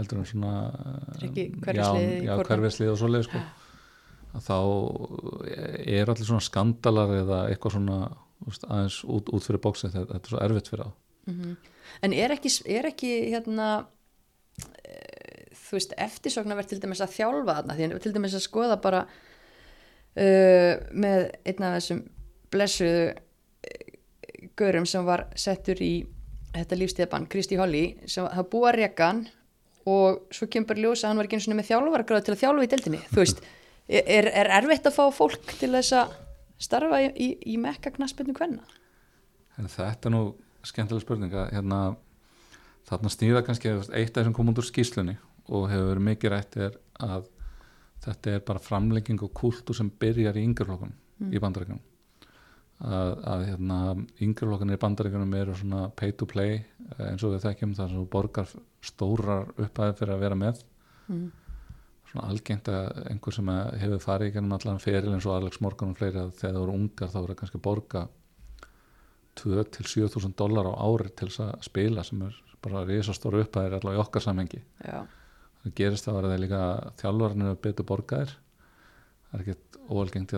heldur en svona já, hverfislið og svoleið sko. þá er allir svona skandalar eða eitthvað svona úst, aðeins út, út fyrir bóksið þetta, er svo erfitt fyrir það mm -hmm. En er ekki, er ekki hérna e, þú veist eftirsokna verð til dæmis að þjálfa þarna því til dæmis að skoða bara uh, með einn af þessum blessuðu eh, görum sem var settur í þetta lífstíðabann, Kristi Holly sem það búa rekan og svo kemur ljósa að hann var ekki eins og með þjálfargráð til að þjálfa í deildinni, þú veist er, er erfitt að fá fólk til þess að starfa í, í, í mekka knaspinu hvenna? Þetta er nú skemmtilega spurninga hérna, þarna stýða kannski eitt af þessum kom út úr skýslunni og hefur verið mikið rætt er að þetta er bara framlegging og kultur sem byrjar í yngjörlokkunum mm. í bandarækjunum að, að hérna, yngreflokkanir í bandaríkunum eru svona pay to play eh, eins og við þekkjum þar sem borgar stórar upphæði fyrir að vera með mm. svona algengt að einhver sem hefur farið í gennum allan feril eins og Alex Morgan og fleiri að þegar það voru ungar þá voru kannski borga 2-7.000 dólar á ári til þess að spila sem er bara risastóru upphæðir allavega í okkar samhengi Já. það gerist að þegar líka þjálfarnir betur borgaðir það er ekkert óalgengt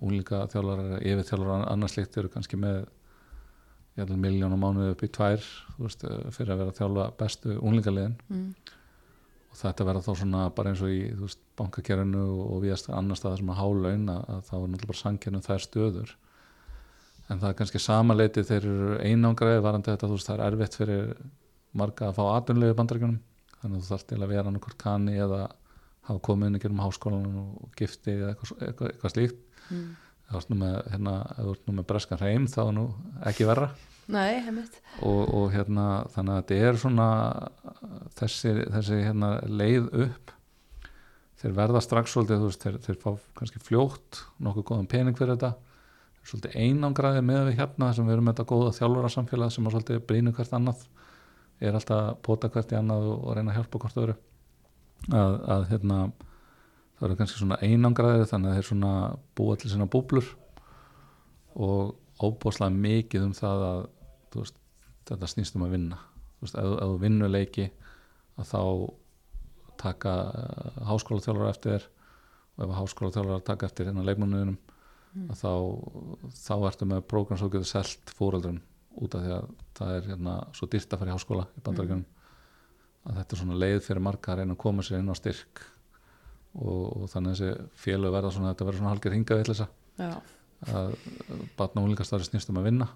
úlíka þjálfarar, yfir þjálfarar annarslikt eru kannski með miljón og mánuði upp í tvær veist, fyrir að vera að þjálfa bestu úlíkaliðin mm. og þetta verða þá svona bara eins og í veist, bankakerfinu og við erum annar stað sem að hálaun að, að þá er náttúrulega bara sankjörnum þær stöður en það er kannski samanleiti þeir eru einangraði varandi þetta veist, það er erfitt fyrir marga að fá atunlegu bandaríkunum þannig að þú þarf til að vera annarkort kanni eða hafa komið inn að gera um háskólan og gifti eða eitthvað, eitthvað, slíkt. Mm. ef þú ert nú með, hérna, breskan hreim þá er nú ekki verra. Nei, og, og hérna þannig að þetta er svona þessi, þessi hérna, leið upp. Þeir verða strax svolítið veist, þeir, þeir fá kannski fljótt nokkuð góðan pening fyrir þetta svolítið einangraði með við hérna sem við erum með þetta góða þjálfara samfélag sem er svolítið brínu hvert annað er alltaf pota hvert í annað og, reyna að hjálpa hvort öðru. Að, að hérna, það eru kannski svona einangraðir þannig að þeir svona búa til svona búblur og óbúslega mikið um það að veist, þetta snýst um að vinna. Þú veist, ef, þú vinnu leiki að þá taka uh, háskóla þjálfur eftir þér og ef háskóla þjálfur taka eftir hérna leikmannuðinum mm. þá, þá ertu með prógram svo getur selt fóröldrun út af því að það er hérna svo dýrt að fara í háskóla í bandaríkjunum. Mm að þetta er svona leið fyrir marga að reyna að koma sér inn á styrk og, og þannig að þessi fjölu verða svona þetta verður svona halgir hingað villisa að batna úlíkastari snýstum að vinna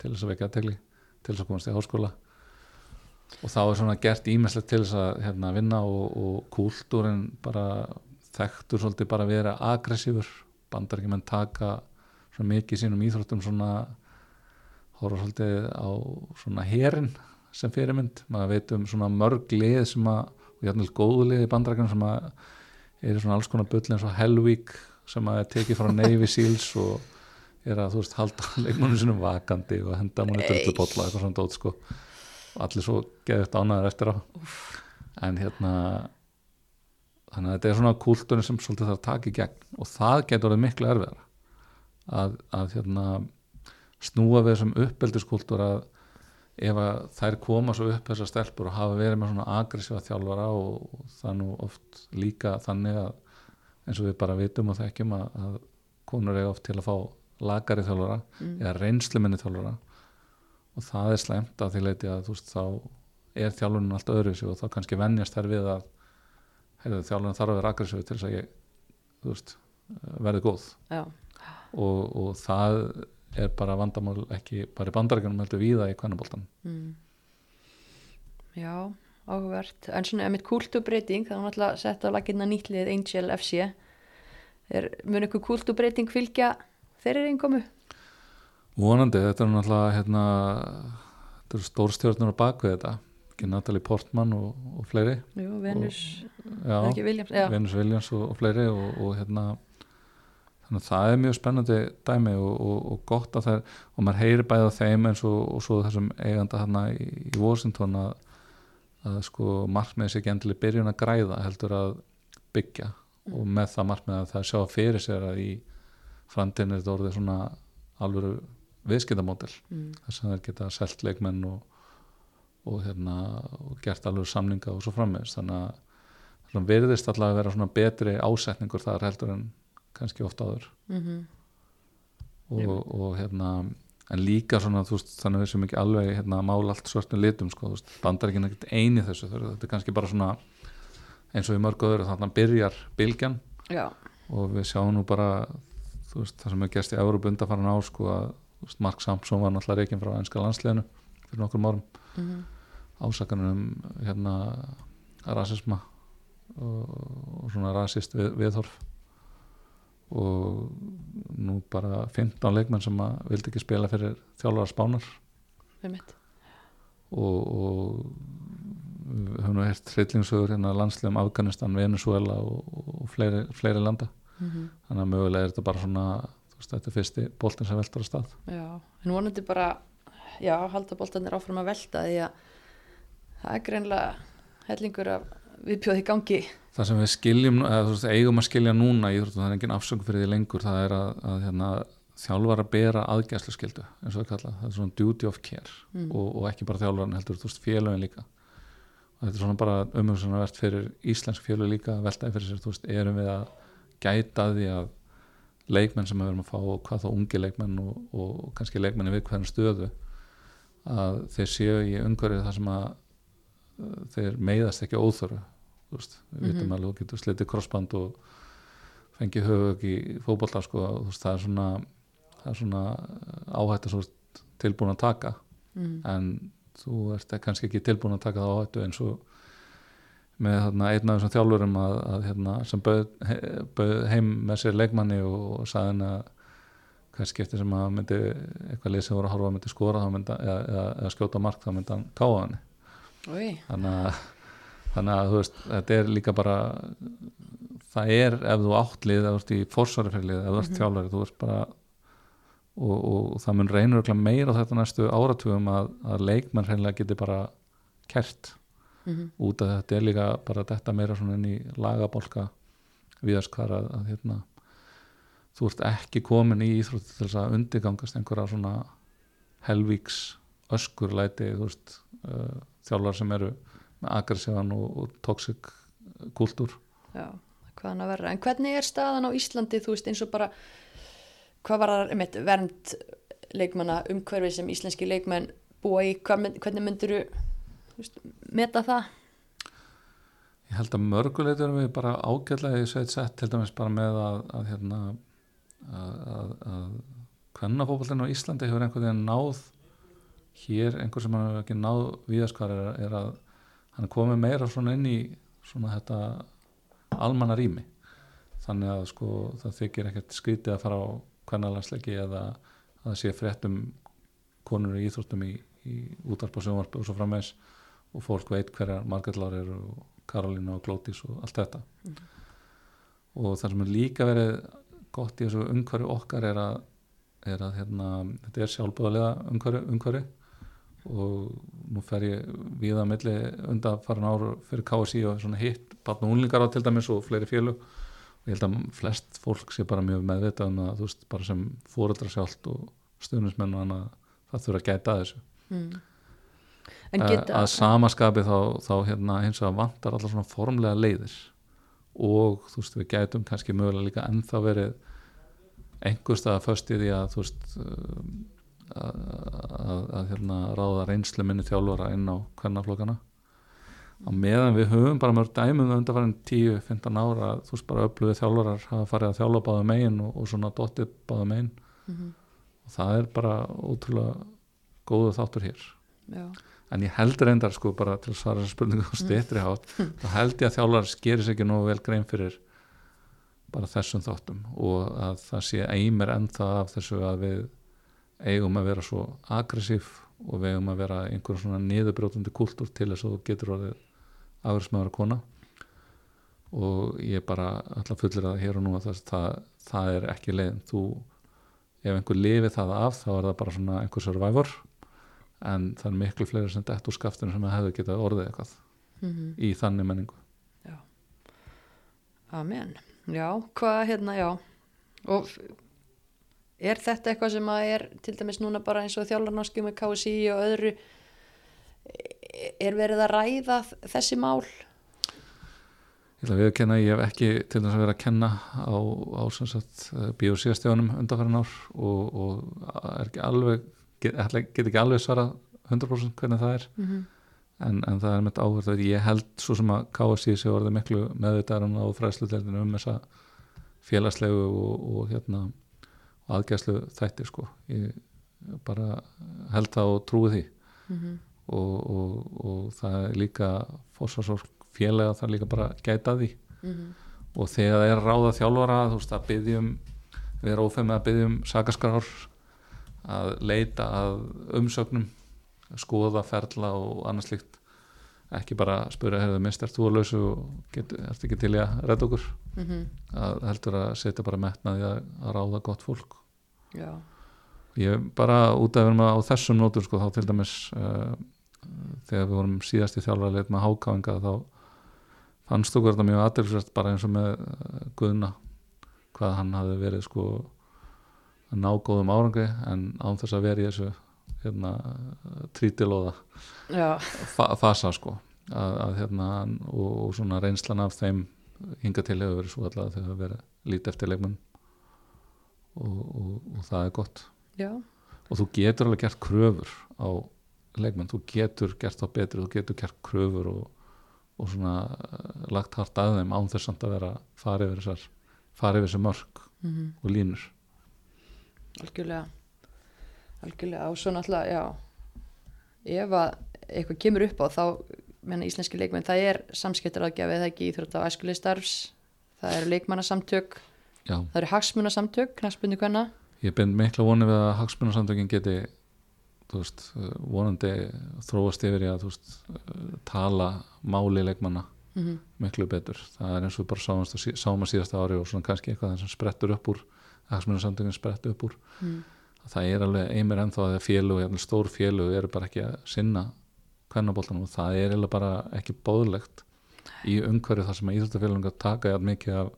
til þess að vekja aðtegli til þess að komast í háskóla. Og þá er svona gert ímestlegt til þess að hérna, vinna og, og kúltúrin bara þekktur svolítið bara að vera aggressífur bandar ekki menn taka svona mikið sínum íþróttum svona horfa svolítið á svona herin sem fyrirmynd. Maður veit um svona mörg lið sem að, og hjarnilega góðu lið í bandrækjum sem að er svona alls konar bull eins og Hellweek sem að er tekið frá Navy Seals og er að þú veist halda leikmannum sinum vakandi og henda múnir drullu botla eitthvað svona dót sko. Og allir svo geði þetta ánæður eftir á. En hérna þannig að þetta er svona kúltunni sem svolítið þarf að taka í gegn. Og það getur verið miklu erfiðar að, að hérna snúa við þessum uppeldiskúltur að ef að þær koma svo upp þessar stelpur og hafa verið með svona agressífa þjálfara og það nú oft líka þannig að eins og við bara vitum og þekkjum að, að konur er oft til að fá lagari þjálfara mm. eða reynsluminni þjálfara. Og það er slemt að því leiti að þú veist þá er þjálfunin allt öðru og þá kannski vennjast þær við að heyrðu, þjálfunin þarf að vera aggressífi til þess að ég veist, verði góð. Og, og það er bara vandamál ekki bara í bandarækjunum heldur víða í kvennaboltan mm. Já, áhugavert. En svona emitt kultúbreyting það var náttúrulega sett á laginna nýtlið Angel FC er, mun ykkur kultúbreyting fylgja þeirri einkomu? vonandi, þetta er náttúrulega hérna, þetta eru stórstjórnur á bakvið þetta, ekki Natalie Portman og, og fleiri. Jú, Venus, já, ekki Williams já. Venus Williams og, og fleiri og, og hérna þannig að það er mjög spennandi dæmi og, og, og gott að það er og maður heyri bæði á þeim eins og, og svo þessum eiganda hérna í, í Washington að, að sko markmiðis ekki endilega byrjun að græða heldur að byggja. Og með það markmið að það sjá fyrir sér að í framtíðin er þetta orðið svona alvöru viðskiptamódel. Mm. þess að þeir geta selt leikmenn og, og, hérna, og gert alveg samninga og svo frammeðist þannig að virðist allavega að vera svona betri ásetningur þar heldur en kannski oft áður. Mm og, og hérna en líka svona þú veist þannig að við sem ekki alveg hérna mála allt svörtum litum sko, bandar ekki neitt eini þessu þetta er kannski bara svona eins og í mörgu öðru þannig að byrjar bylgjan. Já, og við sjáum nú bara veist, það sem er gerst í Európa undanfarin á sko að Mark Sampson var náttúrulega reikinn frá enska landsliðinu fyrir nokkur árum mm ásakanur um hérna rasisma og, og svona rasist við, viðhorf. Og nú bara 15 leikmenn sem að vildi ekki spila fyrir þjálfara spánar. Og, og við höfum nú hert hryllingsögur hérna landsliðum Afganistan, Venezuela og, og fleiri, fleiri landa. Mm þannig að mögulega er þetta bara svona þú veist, þetta er fyrsti boltin sem veldur á stað. Já, en vonandi bara já, halda boltanir áfram að velta því að það er greinlega hellingur af viðbjóði gangi. Það sem við skiljum, eða þú veist, eigum að skilja núna í íþróttum, það er engin afsöng fyrir því lengur það er að, að hérna, þjálfar að bera aðgæslu skildu, eins og það kalla það er svona duty of care Mm. og, og ekki bara þjálfarinn heldur, þú veist, félögin líka. Og þetta er svona bara umhugsunarvert fyrir íslensk félög líka að veltaði fyrir sér, þú veist, erum við að gæta að því að leikmenn sem við erum að fá og hvað þá ungi leikmenn og, og kannski leikmenni við hvernig stöðu að þeir séu í umhverfið þar sem að uh, þeir meiðast ekki óþörfu þú veist, við vitum Mhm. alveg þú getur slitið krossband og fengið höfug í fótbolta sko, það er svona er svona áhættu svo tilbúin að taka mm. en þú ert kannski ekki tilbúin að taka það áhættu eins og með þarna, einn af þessum þjálfurum að, að, hérna, sem bauð, he, bauð heim með sér leikmanni og, og sagði henni að hvað skipti sem að myndi eitthvað lið sem voru að horfa að myndi skora þá myndi, eða, eða, eða skjóta mark þá myndi hann káa henni. Oi, þannig að, þannig að veist, þetta er líka bara það er ef þú átt lið ef þú ert í forsvari fyrir lið, ef þú ert Mhm. þjálfari þú ert bara og, og það mun reynur meira á þetta næstu áratugum að, að leikmenn hreinlega geti bara kert mm út af þetta. Er líka bara þetta meira svona inn í lagabolka viðast hvar að, að hérna, þú ert ekki komin í íþrótti til þess að undirgangast einhverja svona helvíks öskurlæti þú veist, uh, þjálfar sem eru með aggressívan og, og toxic kultúr já, hvað hann að verra en hvernig er staðan á Íslandi, þú veist, eins og bara hvað var það, einmitt, vernd leikmanna umhverfi sem íslenski leikmenn búa í, hvernig myndir þú meta það? ég held að mörguleitur við bara ágætlega í sveit sett til dæmis bara með að, að hérna að, að, kvennafókvöldin á Íslandi hefur einhvern veginn náð hér einhver sem hann hefur ekki náð víðaskvar er, er að hann er komið meira svona inn í svona þetta almanna rými þannig að sko það þykir ekkert skrítið að fara á kvennalagsleiki eða að það sé frétt um konur í íþróttum í, í útarp og sjónvarp og svo frammeins og fólk veit hverjar Margretlar eru og Karolina og Glótis og allt þetta Mhm. og það sem er líka verið gott í þessu umhverju okkar er að, er að hérna, þetta er sjálfbúðalega umhverju, umhverju og nú fer ég viða milli undanfarin áru fyrir KSI og svona hitt barn og unlingar á til dæmis og fleiri félug og ég held að flest fólk sé bara mjög meðvitað um að þú veist bara sem fóreldra sjálft og stuðnismenn og annað það þurfa að gæta að þessu. Mm. Að, geta, að samaskapi þá, þá hérna hins vegar vantar alltaf svona formlega leiðir og þú veist við gætum kannski mögulega líka ennþá verið einhverstað að föst í því að þú veist um, að, að, að hérna ráða reynslu minni þjálfara inn á kvennaflokkana. Á meðan við höfum bara mörg dæmum undanfærin 10-15 ára þú veist bara öflugið þjálfarar hafa farið að þjálfa báða megin og, og svona dottið báða megin. Mhm. og það er bara ótrúlega góðu þáttur hér. Já, en ég held reyndar sko bara til að svara spurningu á steytri hátt þá held ég að þjálfarar gerir sér ekki nógu vel grein fyrir bara þessum þáttum og að það sé eimir ennþá af þessu að við eigum að vera svo aggressív og við eigum að vera einhver svona niðurbrjótandi kultúr til þess að þú getur orðið afræðsmaður að kona. Og ég bara að fullir að hér og nú að það, það, það er ekki leiðin. Þú, ef einhver lifið það af þá er það bara svona einhver survivor en það er miklu fleiri sem dett úr skaftinu sem hefur getað orðið eitthvað Mhm. í þannig menningu amen Já, hvað hérna, já og er þetta eitthvað sem að er til dæmis núna bara eins og þjálfarnáski með KSI og öðru er verið að ræða þessi mál? Ég ætla að viðurkenna, að ég hef ekki til þess að vera að kenna á, á sem sagt bíósíðastjónum undanfærin ár og, og er ekki alveg get, get ekki alveg svarað 100% hvernig það er Mm -hmm. en, en það er mitt áhverð að ég held svo sem að KSI sé orðið miklu meðvitaðan á fræðsludeldinu um þessa félagslegu og, og hérna aðgæslu þætti sko ég bara held það og trúi því Mhm. og, og, og það er líka fórsvarsórk félaga það er líka bara gæta því Mhm. og þegar það er ráða þjálfara þú veist að byggjum við erum ófæð með að byggjum sakaskrár að leita að umsögnum skoða ferla og annað slíkt. Ekki bara spura hefur mist er þú að lausu og ertu ekki til í að redda okkur? Mhm. að heldur að setja bara metnaði að, að ráða gott fólk. Já, ég bara út af á þessum nótum sko, þá til dæmis uh, þegar við vorum síðast í þjálfara leit með hákáinga þá fannst okkur þetta mjög aðeinsvært bara eins og með uh, Guðna hvað hann hafði verið sko að ná góðum árangri en án þess að vera í þessu hérna, trítilóða fa fasa sko. Að, að hérna og, og svona reynslan af þeim hinga til hefur verið svo allavega þegar það verið lítið eftir leikmenn og, og, og það er gott. Já, og þú getur alveg gert kröfur á leikmenn, þú getur gert þá betri þú getur gert kröfur og, og svona uh, lagt hart að þeim án þess að vera farið yfir þessar farið yfir þessi mörg mm og línur algjörlega. Algjörlega. Og svo náttúrulega, já ef að eitthvað kemur upp á þá menna íslenski leikmenn, það er samskiptaraðgjafi eða ekki íþrótt á æskulegi starfs það eru leikmannasamtök, já, það eru hagsmunasamtök knastbundu hvenna ég bind mikla voni við að hagsmunarsamtökin geti veist, vonandi þróast yfir í að veist, tala máli leikmanna mm -hmm. miklu betur, það er eins og bara sáum að síðasta ári og svona kannski eitthvað sem sprettur upp úr, hagsmunarsamtökin sprettur upp úr mm. það er alveg einmer ennþá að félug, stór félug eru bara ekki að sinna kvennaboltanum og það er eiginlega bara ekki bóðlegt í umhverju þar sem að íþróttafélagungar taka jafn mikið af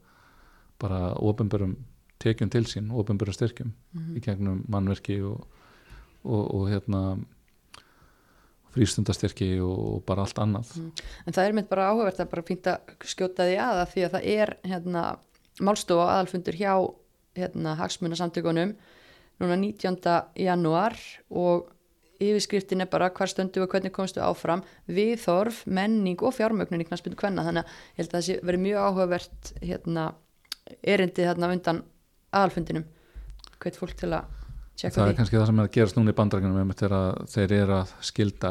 bara ofinbörum tekjum til sín, ofinbörum styrkjum Mhm. í gegnum mannverki og, og, og hérna frístundastyrki og, bara allt annað Mm. en það er mitt bara áhugavert að bara fínt að skjóta því að því að það er hérna, málstofa aðalfundur hjá hérna, hagsmunasamtökunum núna 19. janúar og yfirskriftin er bara hvar stöndu og hvernig komstu áfram viðþorf, menning og fjármögnun í knastbyndu kvenna þannig að ég held að það verið mjög áhugavert hérna, erindi þarna undan aðalfundinum hvert fólk til að tjekka það er því. kannski það sem er að gerast núna í að þeir eru að skilda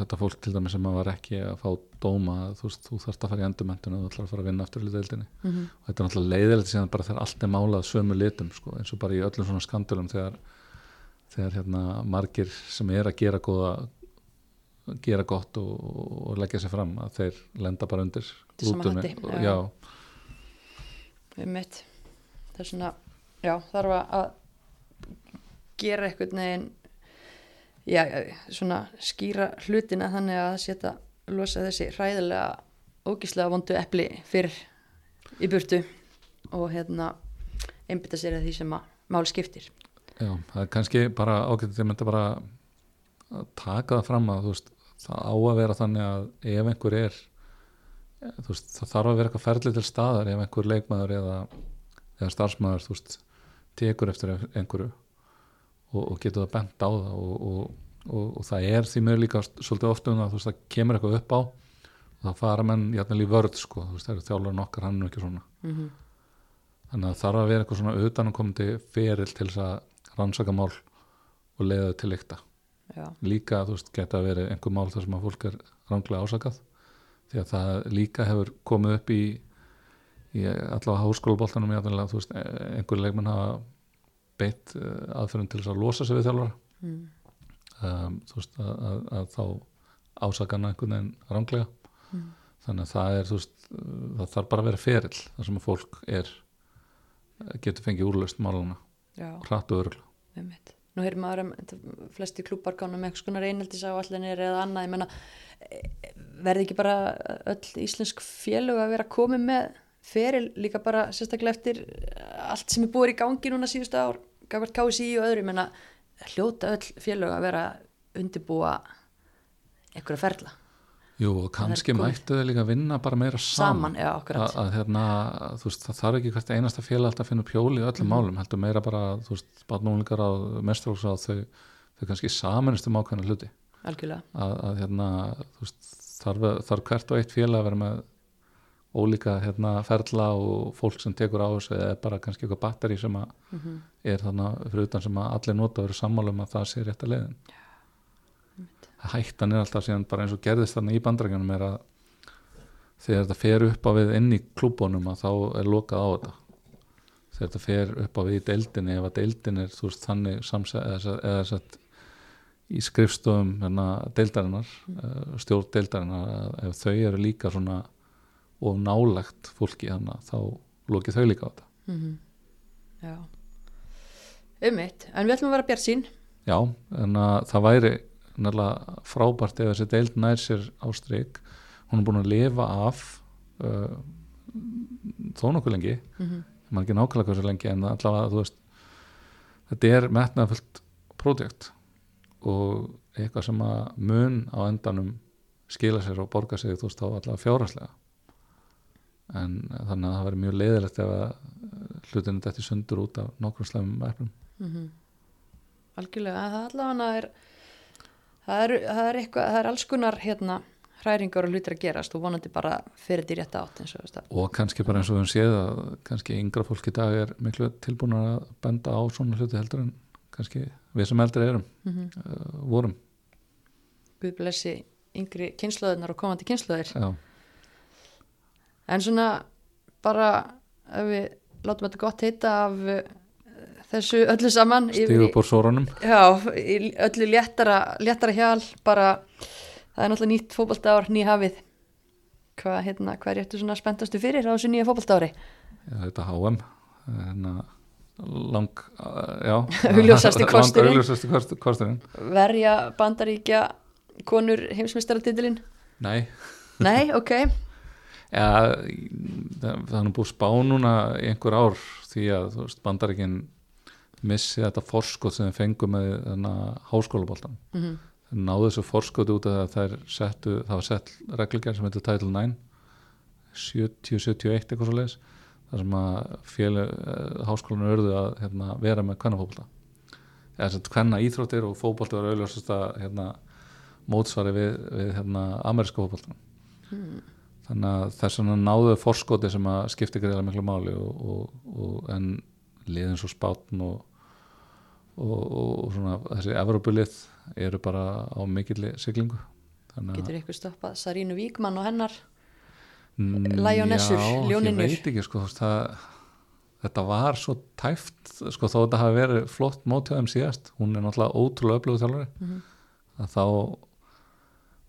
þetta fólk til dæmis sem var ekki að fá dóma, þú veist, þú þarft að fara í endurmentun og þú ætlar að fara að vinna aftur í deildinni. Mm -hmm. og þetta er náttúrulega leiðilegt síðan bara þegar allt er málað sömu litum sko, eins og bara í öllum svona skandulum þegar, þegar hérna margir sem er að gera góða gera gott og, og leggja sér fram að þeir lenda bara undir Undir sama rútunni. hatti, og, já. já, það er svona, já, þarf að gera eitthvað neginn já, svona skýra hlutina þannig að setja losa þessi hræðilega ógíslega vondu epli fyrir í burtu og hérna einbytta sér að því sem að mál skiptir. Já, það er kannski bara ágætt þeir mynda bara taka það fram að veist, það á að vera þannig að ef einhver er veist, það þarf að vera eitthvað ferli til staðar ef einhver leikmaður eða, eða starfsmaður veist, tekur eftir einhverju og, og getur það bent á það og, og, og, og það er því mér líka svolítið ofta um það, þú veist, það kemur eitthvað upp á þá fara menn jætnilega í vörð sko, þú veist, það eru þjálfarinn okkar hann er ekki svona. Mm þannig að þarf að vera eitthvað svona utanumkomandi ferill til þess að rannsaka mál og leiða þau til lykta. Já, líka, þú veist, geta verið einhver mál þar sem að fólk er ránglega ásakað því að það líka hefur komið upp í, í allavega háskólaboltanum jætnilega, þú veist, einhver leikmenn hafa beitt eh, aðferðum til þess að losa sig við þjálfara. Mm. um, þú veist, að, að, að þá ásakana einhvern veginn ránglega Mm. þannig að það er, þú veist, það þarf bara að vera ferill þar sem að fólk er getur fengið úrlaust máluna hratt og örgla einmitt. Nú heyrir maður um flesti klúpar gána með einhvers konar einheldis á allinir eða annað, ég menna verði ekki bara öll íslensk félög að vera komið með feril líka bara sérstaklega eftir allt sem er búið í gangi núna síðustu ár gafart KSI og öðru, ég menna hljóta öll félög að vera undirbúa einhverja ferla. Jú, og kannski mættu þau líka að vinna bara meira saman, saman, já, að, að hérna, þú veist, það þarf ekki hvert einasta félag alltaf að finna pjóli í öllum Mhm. málum heldur meira bara, þú veist, barnúlingar á mestrálsrað, þau, þau kannski samanist um ákveðna hluti. Algjörlega, að, að hérna, þú veist, þarf, þarf hvert og eitt félag að vera með ólíka hérna, ferla og fólk sem tekur á þessu eða bara kannski eitthvað batteri sem að mm er þannig fyrir utan sem að allir nota eru sammála um að það sé rétt að leiðin hættan er alltaf síðan bara eins og gerðist þannig í bandrækjunum er að þegar þetta fer upp á við inn í klúbunum að þá er lokað á þetta. Þegar þetta fer upp á við í deildinni ef að deildin er þú veist þannig samsæ, eða, sett í skrifstofum hérna, deildarinnar mm. stjórn deildarinnar ef þau eru líka svona og nálagt fólki þannig að þá lokið þau líka á þetta. Mm já. Ummitt, en við ætlum að vera bjart sín Já, en að það væri nefnilega frábært ef þessi deild nær sér á strik. Hún er búin að lifa af uh, þó nokkuð lengi. Mm -hmm. mann ekki nákvæmlega hversu lengi en allavega þú veist þetta er metnaðfullt prójekt og eitthvað sem að mun á endanum skila sér og borga sig þú veist þá allavega fjárhagslega en þannig að það verður mjög leiðilegt ef að hlutinu þetta sundur út af nokkrum slæmum efnum Mm algjörlega, en það allavega er það er, það er eitthvað, það er alls konar hérna hræringar og hlutir að gerast og vonandi bara fyrir því rétt átt eins og veist að. Og kannski bara eins og við höfum séð að kannski yngra fólk í dag er miklu tilbúin að benda á svona hluti heldur en kannski við sem eldri erum mm -hmm. uh, vorum. Guð blessi yngri kynnslóðunar og komandi kynnslóðir já, en svona bara ef við látum þetta gott heita af uh, þessu öllu saman stíðu upp úr sórunum öllu léttara, léttara hjal, bara, það er náttúrulega nýtt fótboltaár, ný hafið. Hvað, hérna, hvað er réttu svona spenntastu fyrir á þessu nýja fótboltaári? já, þetta HM hérna, lang já, Augljósasti kosturinn. Verja bandaríkja konur heimsmeistaratitilinn? nei, Nei, ok. Já, það, er búið spá núna einhver ár því að bandaríkin missi þetta forskot sem þeir fengu með háskólaboltan Mm -hmm. náðu þessu forskoti út af það að settu, það var sett reglugjær sem heitir Title 9 70-71 eitthvað svo leiðis þar sem að félag háskólanur örðu að hérna, vera með kvennafóbolta eða sem kvenna íþróttir og fóbolti var auðvitað að hérna, mótsvari við, við hérna, ameríska fóboltan Mm. Þannig að þess vegna náðu forskoti sem að skipti greiðlega miklu máli og, og, og en liðin svo spátn og, og, og svona þessi Evropulið eru bara á mikilli siglingu að Getur ykkur stoppað Sarínu Víkmann og hennar? Mm, Lionessur, já, ljóninur. ég veit ekki sko, það, þetta var svo tæft sko, þó þetta hafi verið flott mót hjá þeim síðast hún er náttúrulega ótrúlega öflugu þjálfari Mm -hmm. að þá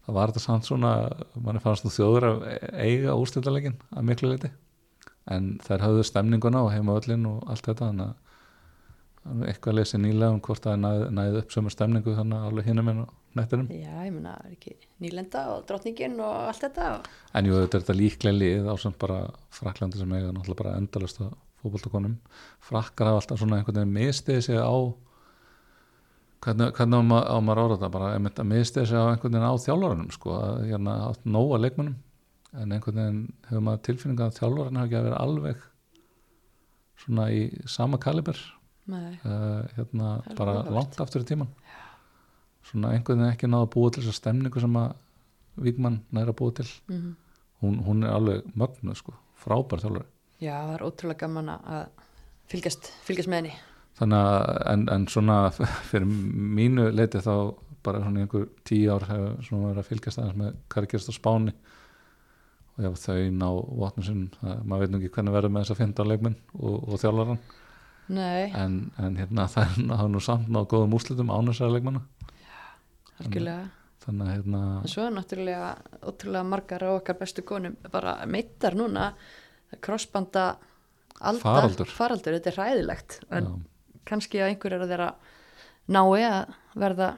það var þetta samt svona manni fannst nú þjóður að eiga úrstöldalegin að miklu leiti en þær hafðu stemninguna og heima öllin og allt þetta þannig að eitthvað lesið nýlega um hvort það næði, næði upp sömur stemningu þannig að alveg hinum en nettinum Já, ég meina, er ekki nýlenda og drottningin og allt þetta? En jú, þetta er þetta líklega lið á sem bara Fraklandi sem eiga náttúrulega bara endalast að fótboltakonum frakkar hafa alltaf svona einhvern veginn mistiði sig á hvernig, hvernig á, ma á maður ára þetta? Bara einmitt að mistiði sig á einhvern veginn á þjálfarunum sko, að hérna átt nóga leikmunum en einhvern veginn hefur maður tilfinninga að þjálfarun hafa ekki að vera alveg svona í sama kaliber uh, hérna er bara langt aftur í tíman svona einhvern veginn ekki náða að búa til þess að stemningu sem að Víkmann næra búið til. Mm hún, hún er alveg mögnuð sko, frábær þjálfari. Já, það er ótrúlega gaman að fylgjast, fylgjast með henni þannig að en, en svona fyrir mínu leiti þá bara svona einhver tíu ár hefur svona verið að fylgjast aðeins með hvað er að gerast á spáni. Og ef þau ná votnum sinn, maður veit nú ekki hvernig verður með þess að finna leikmenn og, og þjálfaran Nei, en, en hérna það er nú samt náð góðum úrslitum ánæsara leikmanna. Algjörlega. Þannig að hérna En svo er náttúrulega ótrúlega margar á okkar bestu konum bara meittar núna. Krossbanda aldar, Faraldur. faraldur, þetta er hræðilegt en já, kannski að einhver er að þeirra nái að verða,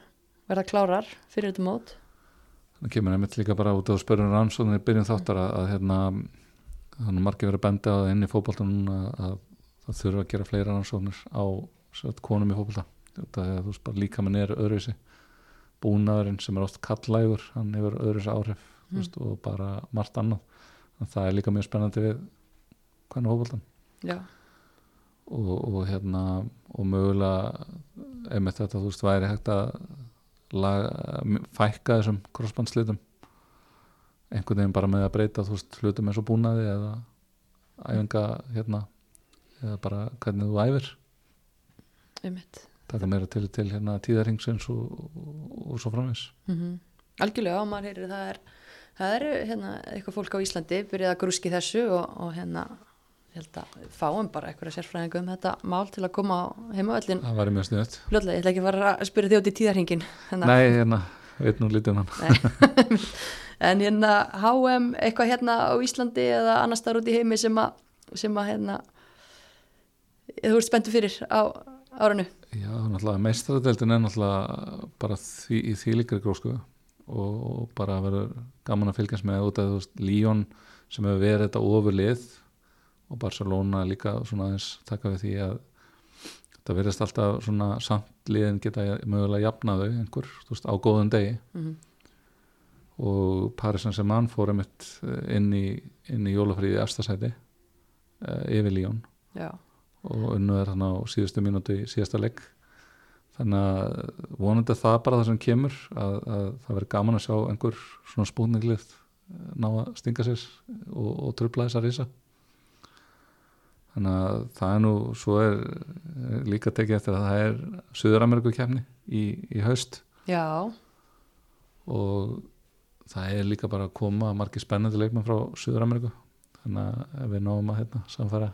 verða klárar fyrir þetta mót. Það kemur einmitt líka bara út á spörjum rannsóðinni í byrjun þáttar að, að hérna þannig margir verið að benda á það inn í núna að það þurfa að gera fleira rannsóknir á sveit, konum í er þú veist bara líka með nýra öðruvísi. Búnaðurinn sem er oft kallægur hann hefur öðruvísi áhrif mm. veist, og bara margt annað. En það er líka mjög spennandi við hvernig fótboltan Já, og, og hérna og mögulega einmitt þetta þú veist væri hægt að laga, fækka þessum crossbandslitum. Einhvern veginn bara með að breyta þú veist hlutum eins og búnaði eða æfinga hérna eða bara hvernig þú æfir. Um mitt taka meira til, til hérna tíðarhingsins og, og, og svo framins mm Algjörlega, og maður heyrir það er það eru hérna eitthvað fólk á Íslandi byrjað að grúski þessu og, og hérna ég held að fáum bara eitthvað sérfræðingu um þetta mál til að koma á heimavöllin það væri mjög sniðut Ljóðlega, ég ætla ekki að fara að spyrja út í tíðarhingin nei, hérna, veit nú lítið um hann en hérna HM eitthvað hérna á Íslandi eða annar staðar út í heimi sem að sem að hérna þú ert spenntu fyrir á árinu? Já, náttúrulega meistaradeildin er náttúrulega bara því, í því líkari grósku og, bara verður gaman að fylgjast með út af Líón sem hefur verið þetta ofurlið og Barcelona líka svona aðeins taka við því að þetta verðist alltaf svona samt liðin geta mögulega jafna þau einhver, veist, á góðum degi. Mm og Paris Saint-Germain fór einmitt inn í, inn í jólafríði efstasæti uh, yfir Líón Já, og unnu er hann á síðustu mínútu í síðasta legg þannig að vonandi það bara það sem kemur að, að það verður gaman að sjá einhver svona spúninglið ná að stinga sér og, og trubla þess að risa þannig að það er nú svo er líka tekið eftir að það er Suður-Ameriku kemni í, í haust. Já, og það er líka bara að koma margir spennandi leikmenn frá Suður-Ameriku þannig að við náum að hérna, samfara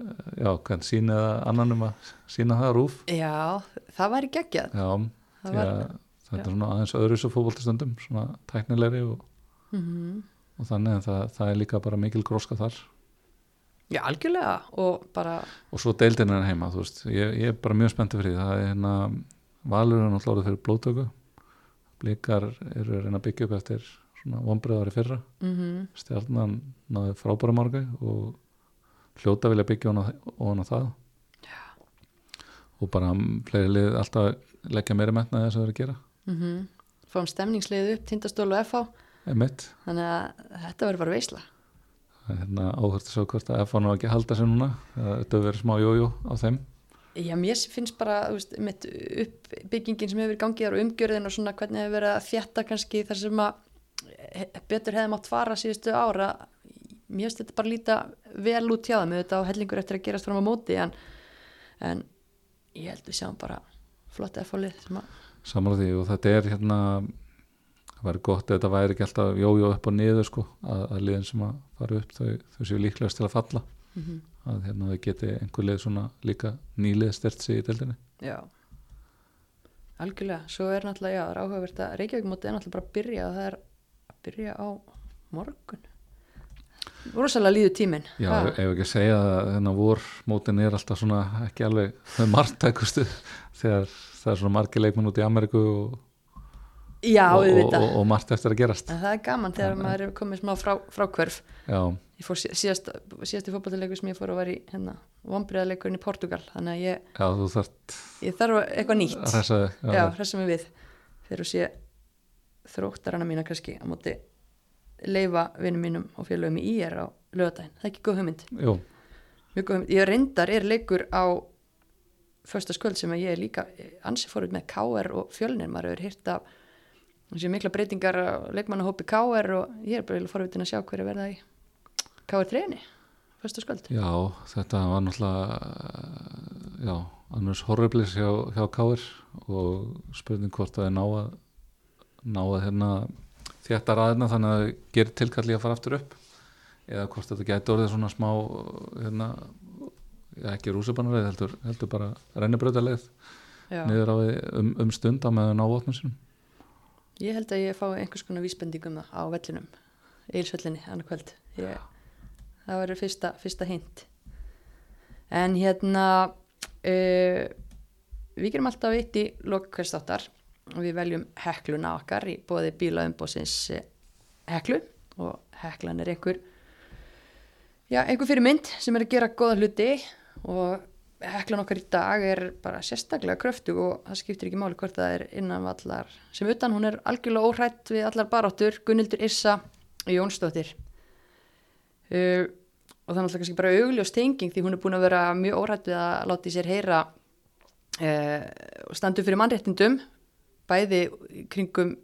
eh, já, hvern sína eða annan um að sína það rúf. Já það væri geggjað. Já, Það var- að þetta er svona aðeins öðru svo fótboltastundum svona tæknilegri og, mm og þannig að það, það er líka bara mikil gróska þar Já, algjörlega og bara, og svo deildin er heima, þú veist. Ég, ég er bara mjög spenntið fyrir því. Það er hérna valur er náttúrulega fyrir blóðtöku. Blikar eru að reyna að byggja upp eftir svona vonbreiðar í fyrra. Mm stjarnan náði frábæra marga og hljóta vilja byggja hana, hana það. Já. og bara fleiri lið alltaf leggja meira metna þess að vera að gera. Mm fáum stemningsliðu upp, tindastólu og FH þannig að þetta verður bara veisla. það hérna áhört að sjá hvort að F nú ekki að halda sér núna. Þetta verið smá jójó á þeim. Já, mér finnst bara, veist, uppbyggingin sem hefur gangið og umgjörðin og svona hvernig hefur verið að þjætta kannski þar sem að he- betur hefði mátt fara síðustu ára mér finnst þetta bara líta vel út hjá það með þetta á hellingur eftir að gerast fram á móti en, en ég held við sjáum bara flott F-fólið sem að samanlega því og þetta er hérna það væri gott ef þetta væri ekki alltaf jójó upp og niður sko að, að liðin sem að fara upp þau, þau séu líklegast til að falla. Mm að hérna þau geti einhver lið svona líka nýlið stert sig í deildinni. Já. Algjörlega, svo er náttúrulega, já, það er áhugavert að Reykjavík móti er náttúrulega bara að byrja það er að byrja á morgun. Rosalega líður tíminn. Já, Ha? ef ekki að segja að þennan vor mótin er alltaf svona ekki alveg margtækustu þegar það er svona margir leikmenn út í Ameríku og, Já, og, og, og, og margt eftir að gerast. En það er gaman þegar maður er komið smá frá, frákvörf Já, Ég fór sí- síðast, síðasti fótballleikur sem ég fór og var í hérna, vombriðarleikurinn í Portugal þannig að ég, já þú þarft ég þarf eitthvað nýtt. að hressa mig við. Þegar þú sé þróttarana mína kannski á móti leifa vinnum mínum og félögum í IR á lögadaginn, það er ekki góð hugmynd. Jú, mjög góð hugmynd, ég reyndar er leikur á första skvöld sem að ég er líka ansi fórut með KR og fjölnir, maður hefur hýrt af það sé mikla breytingar á leikmannahópi KR og ég er bara forvitin að sjá hverju verða í KR 3 fyrstu skvöld Já, þetta var náttúrulega já, annars horriblis hjá, hjá Káir og spurning hvort að það er ná að ná að hérna þétta ræðina þannig að gerir tilkalli að fara aftur upp. Eða hvort þetta gæti orðið svona smá hérna, ekki rúsibanarleið heldur, heldur bara rennibrautaleið Já. niður á um, um stund á meðan á vopnum sinum Ég held að ég fái einhvers konar vísbendingum á vellinum, eilsvellinni, annar kvöld. Ég, það verður fyrsta, fyrsta hint. En hérna, uh, við gerum alltaf eitt í lokkvæmstáttar og við veljum hekluna okkar í bóði bílaumbósins heklu og heklan er einhver, já, einhver fyrir mynd sem er að gera góða hluti og heklan okkar í dag er bara sérstaklega kröftug og það skiptir ekki máli hvort það er innan vallar. Sem utan, hún er algjörlega óhrætt við allar baráttur, Gunnildur Issa Jónsdóttir. Uh, og það er náttúrulega kannski bara augljós tenging því hún er búin að vera mjög óhrætt við að láta í sér heyra uh, og standu fyrir mannréttindum bæði kringum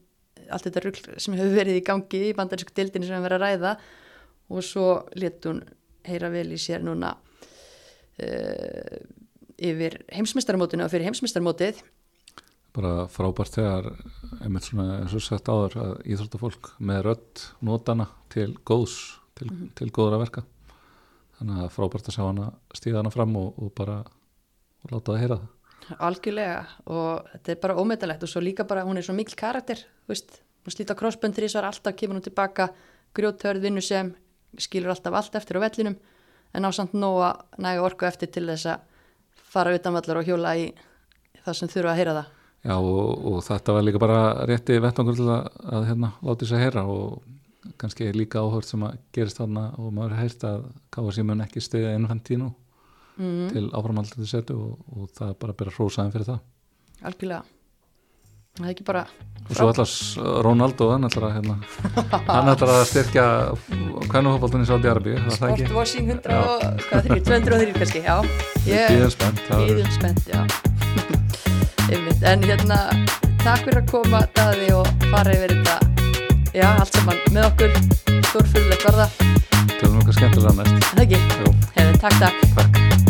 allt þetta rugl sem hefur verið í gangi í bandarísku dildinni sem hefur verið að ræða. Og svo let hún heyra vel í sér núna uh, yfir heimsmyndstarmótinu og fyrir heimsmyndstarmótið bara frábært þegar einmitt svona eins og sagt áður að íþróttafólk með rödd nótana til góðs til, til góðra verka. Þannig að frábært að sjá hana stíða hana fram og, og bara og láta það heyra það. Algjörlega og þetta er bara ómetalegt og svo líka bara hún er svo mikil karakter veist, hún slíta crossbönd þrísvar alltaf kemur hún tilbaka, grjóthörð vinnu sem skilur alltaf allt eftir á vellinum en á samt nóga nægu orku eftir til þess að fara utanvallar og hjóla í það sem þurfa að heyra það. Já og, og þetta var líka bara rétti vettangur til að, að hérna láti þess að heyra og kannski líka áhört sem að gerist þarna og maður heirt að KSI mun ekki stiðja Infantino mm. til áframaldið setu og, og það bara að byrja hrósaðin fyrir það. Algjörlega það er ekki bara og svo allars Ronaldo hann ætlar að, hérna, að styrkja hvernig hópaldunni það er það ekki? Sportwashing 100 og hvað þrjir, 203 kannski, já. Ég Bíðum spennt, það. En hérna, takk fyrir að koma Daði og fara yfir þetta. Já, allt saman með okkur Stórfyrirlegt var það, Tölum okkar skemmtilega næst. Er það ekki? Jú, Hefur, takk, takk. Takk